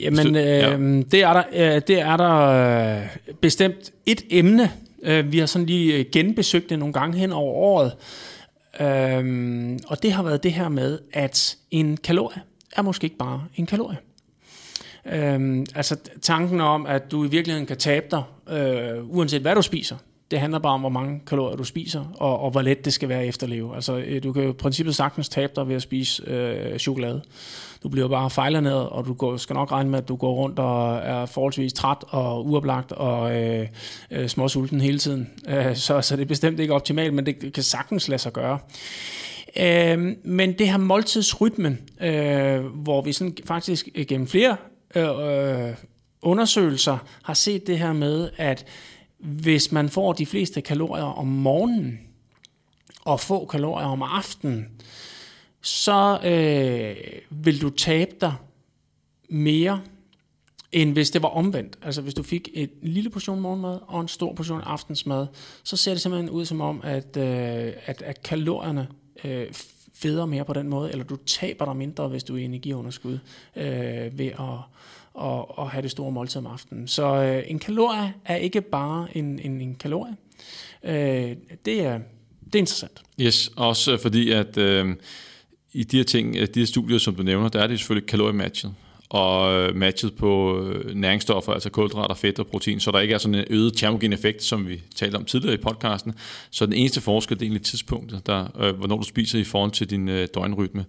Jamen, øh, ja. det er der, øh, det er der øh, bestemt et emne. Øh, vi har sådan lige genbesøgt det nogle gange hen over året. Øhm, og det har været det her med, at en kalorie er måske ikke bare en kalorie. Øhm, altså tanken om, at du i virkeligheden kan tabe dig, øh, uanset hvad du spiser. Det handler bare om, hvor mange kalorier du spiser, og, og hvor let det skal være at efterleve. Altså, øh, du kan jo i princippet sagtens tabe dig ved at spise øh, chokolade. Du bliver bare fejlernæret, og du går, skal nok regne med, at du går rundt og er forholdsvis træt og uoplagt og øh, øh, småsulten hele tiden. Øh, så, så det er bestemt ikke optimalt, men det kan sagtens lade sig gøre. Øh, men det her måltidsrytmen, øh, hvor vi sådan faktisk gennem flere øh, øh, undersøgelser har set det her med, at hvis man får de fleste kalorier om morgenen, og få kalorier om aftenen, så øh, vil du tabe dig mere, end hvis det var omvendt. Altså hvis du fik et lille portion morgenmad og en stor portion aftensmad, så ser det simpelthen ud som om, at, øh, at, at kalorierne øh, federe mere på den måde, eller du taber dig mindre, hvis du er i energiunderskud øh, ved at og, og have det store måltid om aftenen. Så øh, en kalorie er ikke bare en, en, en kalorie. Øh, det, er, det er interessant. Yes, også fordi at øh, i de her ting, øh, de her studier, som du nævner, der er det selvfølgelig kaloriematchet og øh, matchet på øh, næringsstoffer, altså kulhydrater, fedt og protein, så der ikke er sådan en øget termogen effekt, som vi talte om tidligere i podcasten. Så den eneste forskel, det er egentlig tidspunktet, der, øh, hvornår du spiser i forhold til din øh, døgnrytme.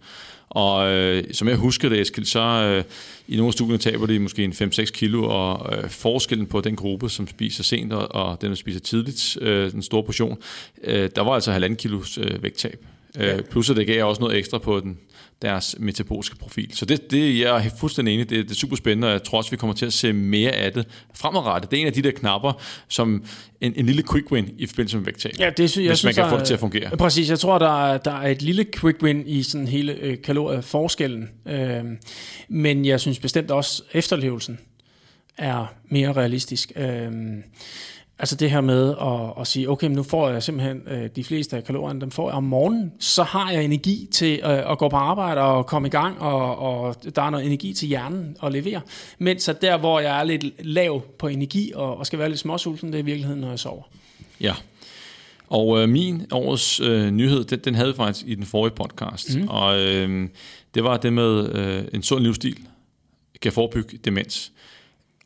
Og øh, som jeg husker det, Eskild, så øh, i nogle studier taber de måske en 5-6 kilo, og øh, forskellen på den gruppe, som spiser sent, og, og den, der spiser tidligt, øh, den store portion, øh, der var altså halvanden kilos øh, vægttab. Øh, plus at det gav også noget ekstra på den, deres metaboliske profil. Så det, det jeg er fuldstændig enig det, det er super spændende, og jeg tror også, vi kommer til at se mere af det fremadrettet. Det er en af de der knapper, som en, en lille quick win i forbindelse med vægttab. Ja, det, jeg hvis synes, man kan få der- det til at fungere. Præcis, jeg tror, der er, der er et lille quick win i sådan hele øh, kalorieforskellen. Øh, men jeg synes bestemt også, efterlevelsen er mere realistisk. Øh, altså det her med at, at sige, okay, men nu får jeg simpelthen øh, de fleste af kalorierne, dem får jeg om morgenen, så har jeg energi til øh, at gå på arbejde og komme i gang, og, og der er noget energi til hjernen at levere. Mens at der, hvor jeg er lidt lav på energi og, og skal være lidt småsulten, det er i virkeligheden, når jeg sover. Ja. Og øh, min årets øh, nyhed, den, den havde vi faktisk i den forrige podcast. Mm. Og øh, det var det med øh, en sund livsstil kan forebygge demens.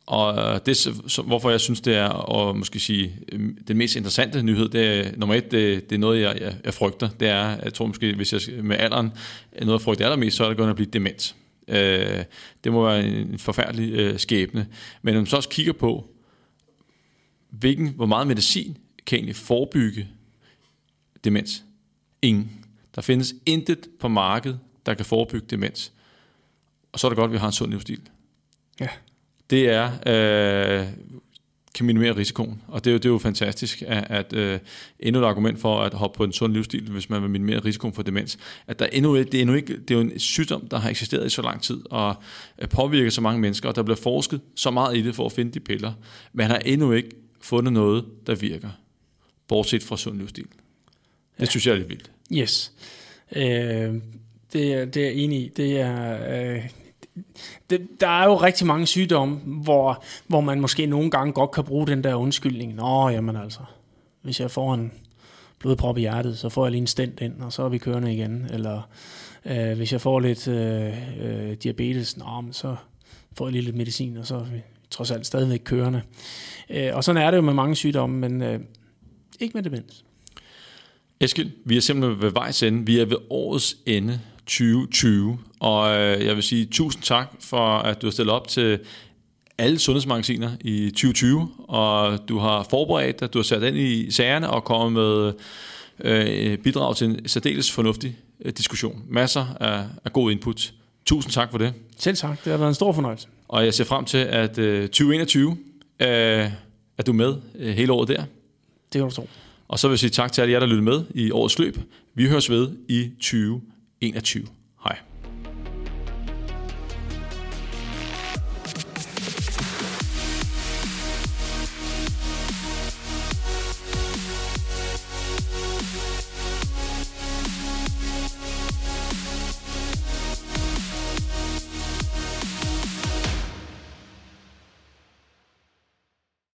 Og øh, det, så, hvorfor jeg synes, det er og måske sige, øhm, den mest interessante nyhed, det er nummer et, det, det er noget, jeg, jeg, jeg frygter. Det er, jeg tror måske, hvis jeg med alderen, er noget jeg frygter allermest, så er det gået at blive dement. Øh, det må være en forfærdelig øh, skæbne. Men når man så også kigger på, hvilken, hvor meget medicin kan egentlig forebygge demens? Ingen. Der findes intet på markedet, der kan forebygge demens. Og så er det godt, at vi har en sund livsstil. Ja. Det er, øh, kan minimere risikoen. Og det er jo, det er jo fantastisk, at, at øh, endnu et argument for at hoppe på en sund livsstil, hvis man vil minimere risikoen for demens, at der endnu, det, er endnu ikke, det er jo en sygdom, der har eksisteret i så lang tid, og øh, påvirker så mange mennesker, og der bliver forsket så meget i det for at finde de piller. Man har endnu ikke fundet noget, der virker, bortset fra sund livsstil. Det ja. synes jeg er lidt vildt. Yes. Øh, det, er, det er jeg enig i. Det er, øh, det, der er jo rigtig mange sygdomme, hvor, hvor man måske nogle gange godt kan bruge den der undskyldning. Nå, jamen altså, hvis jeg får en blodprop i hjertet, så får jeg lige en stent ind, og så er vi kørende igen. Eller øh, hvis jeg får lidt øh, øh, diabetes, nå, men så får jeg lige lidt medicin, og så er vi trods alt stadigvæk kørende. Øh, og sådan er det jo med mange sygdomme, men øh, ikke med demens. Eskild, vi er simpelthen ved vejs ende. Vi er ved årets ende 2020, og øh, jeg vil sige tusind tak for, at du har stillet op til alle sundhedsmagasiner i 2020, og du har forberedt dig, du har sat ind i sagerne og kommet med øh, bidrag til en særdeles fornuftig øh, diskussion. Masser af, af god input. Tusind tak for det. Selv tak, det har været en stor fornøjelse. Og jeg ser frem til, at øh, 2021 øh, er du med øh, hele året der. Det kan du tro. Og så vil jeg sige tak til alle jer, der lyttede med i årets løb. Vi høres ved i 2021.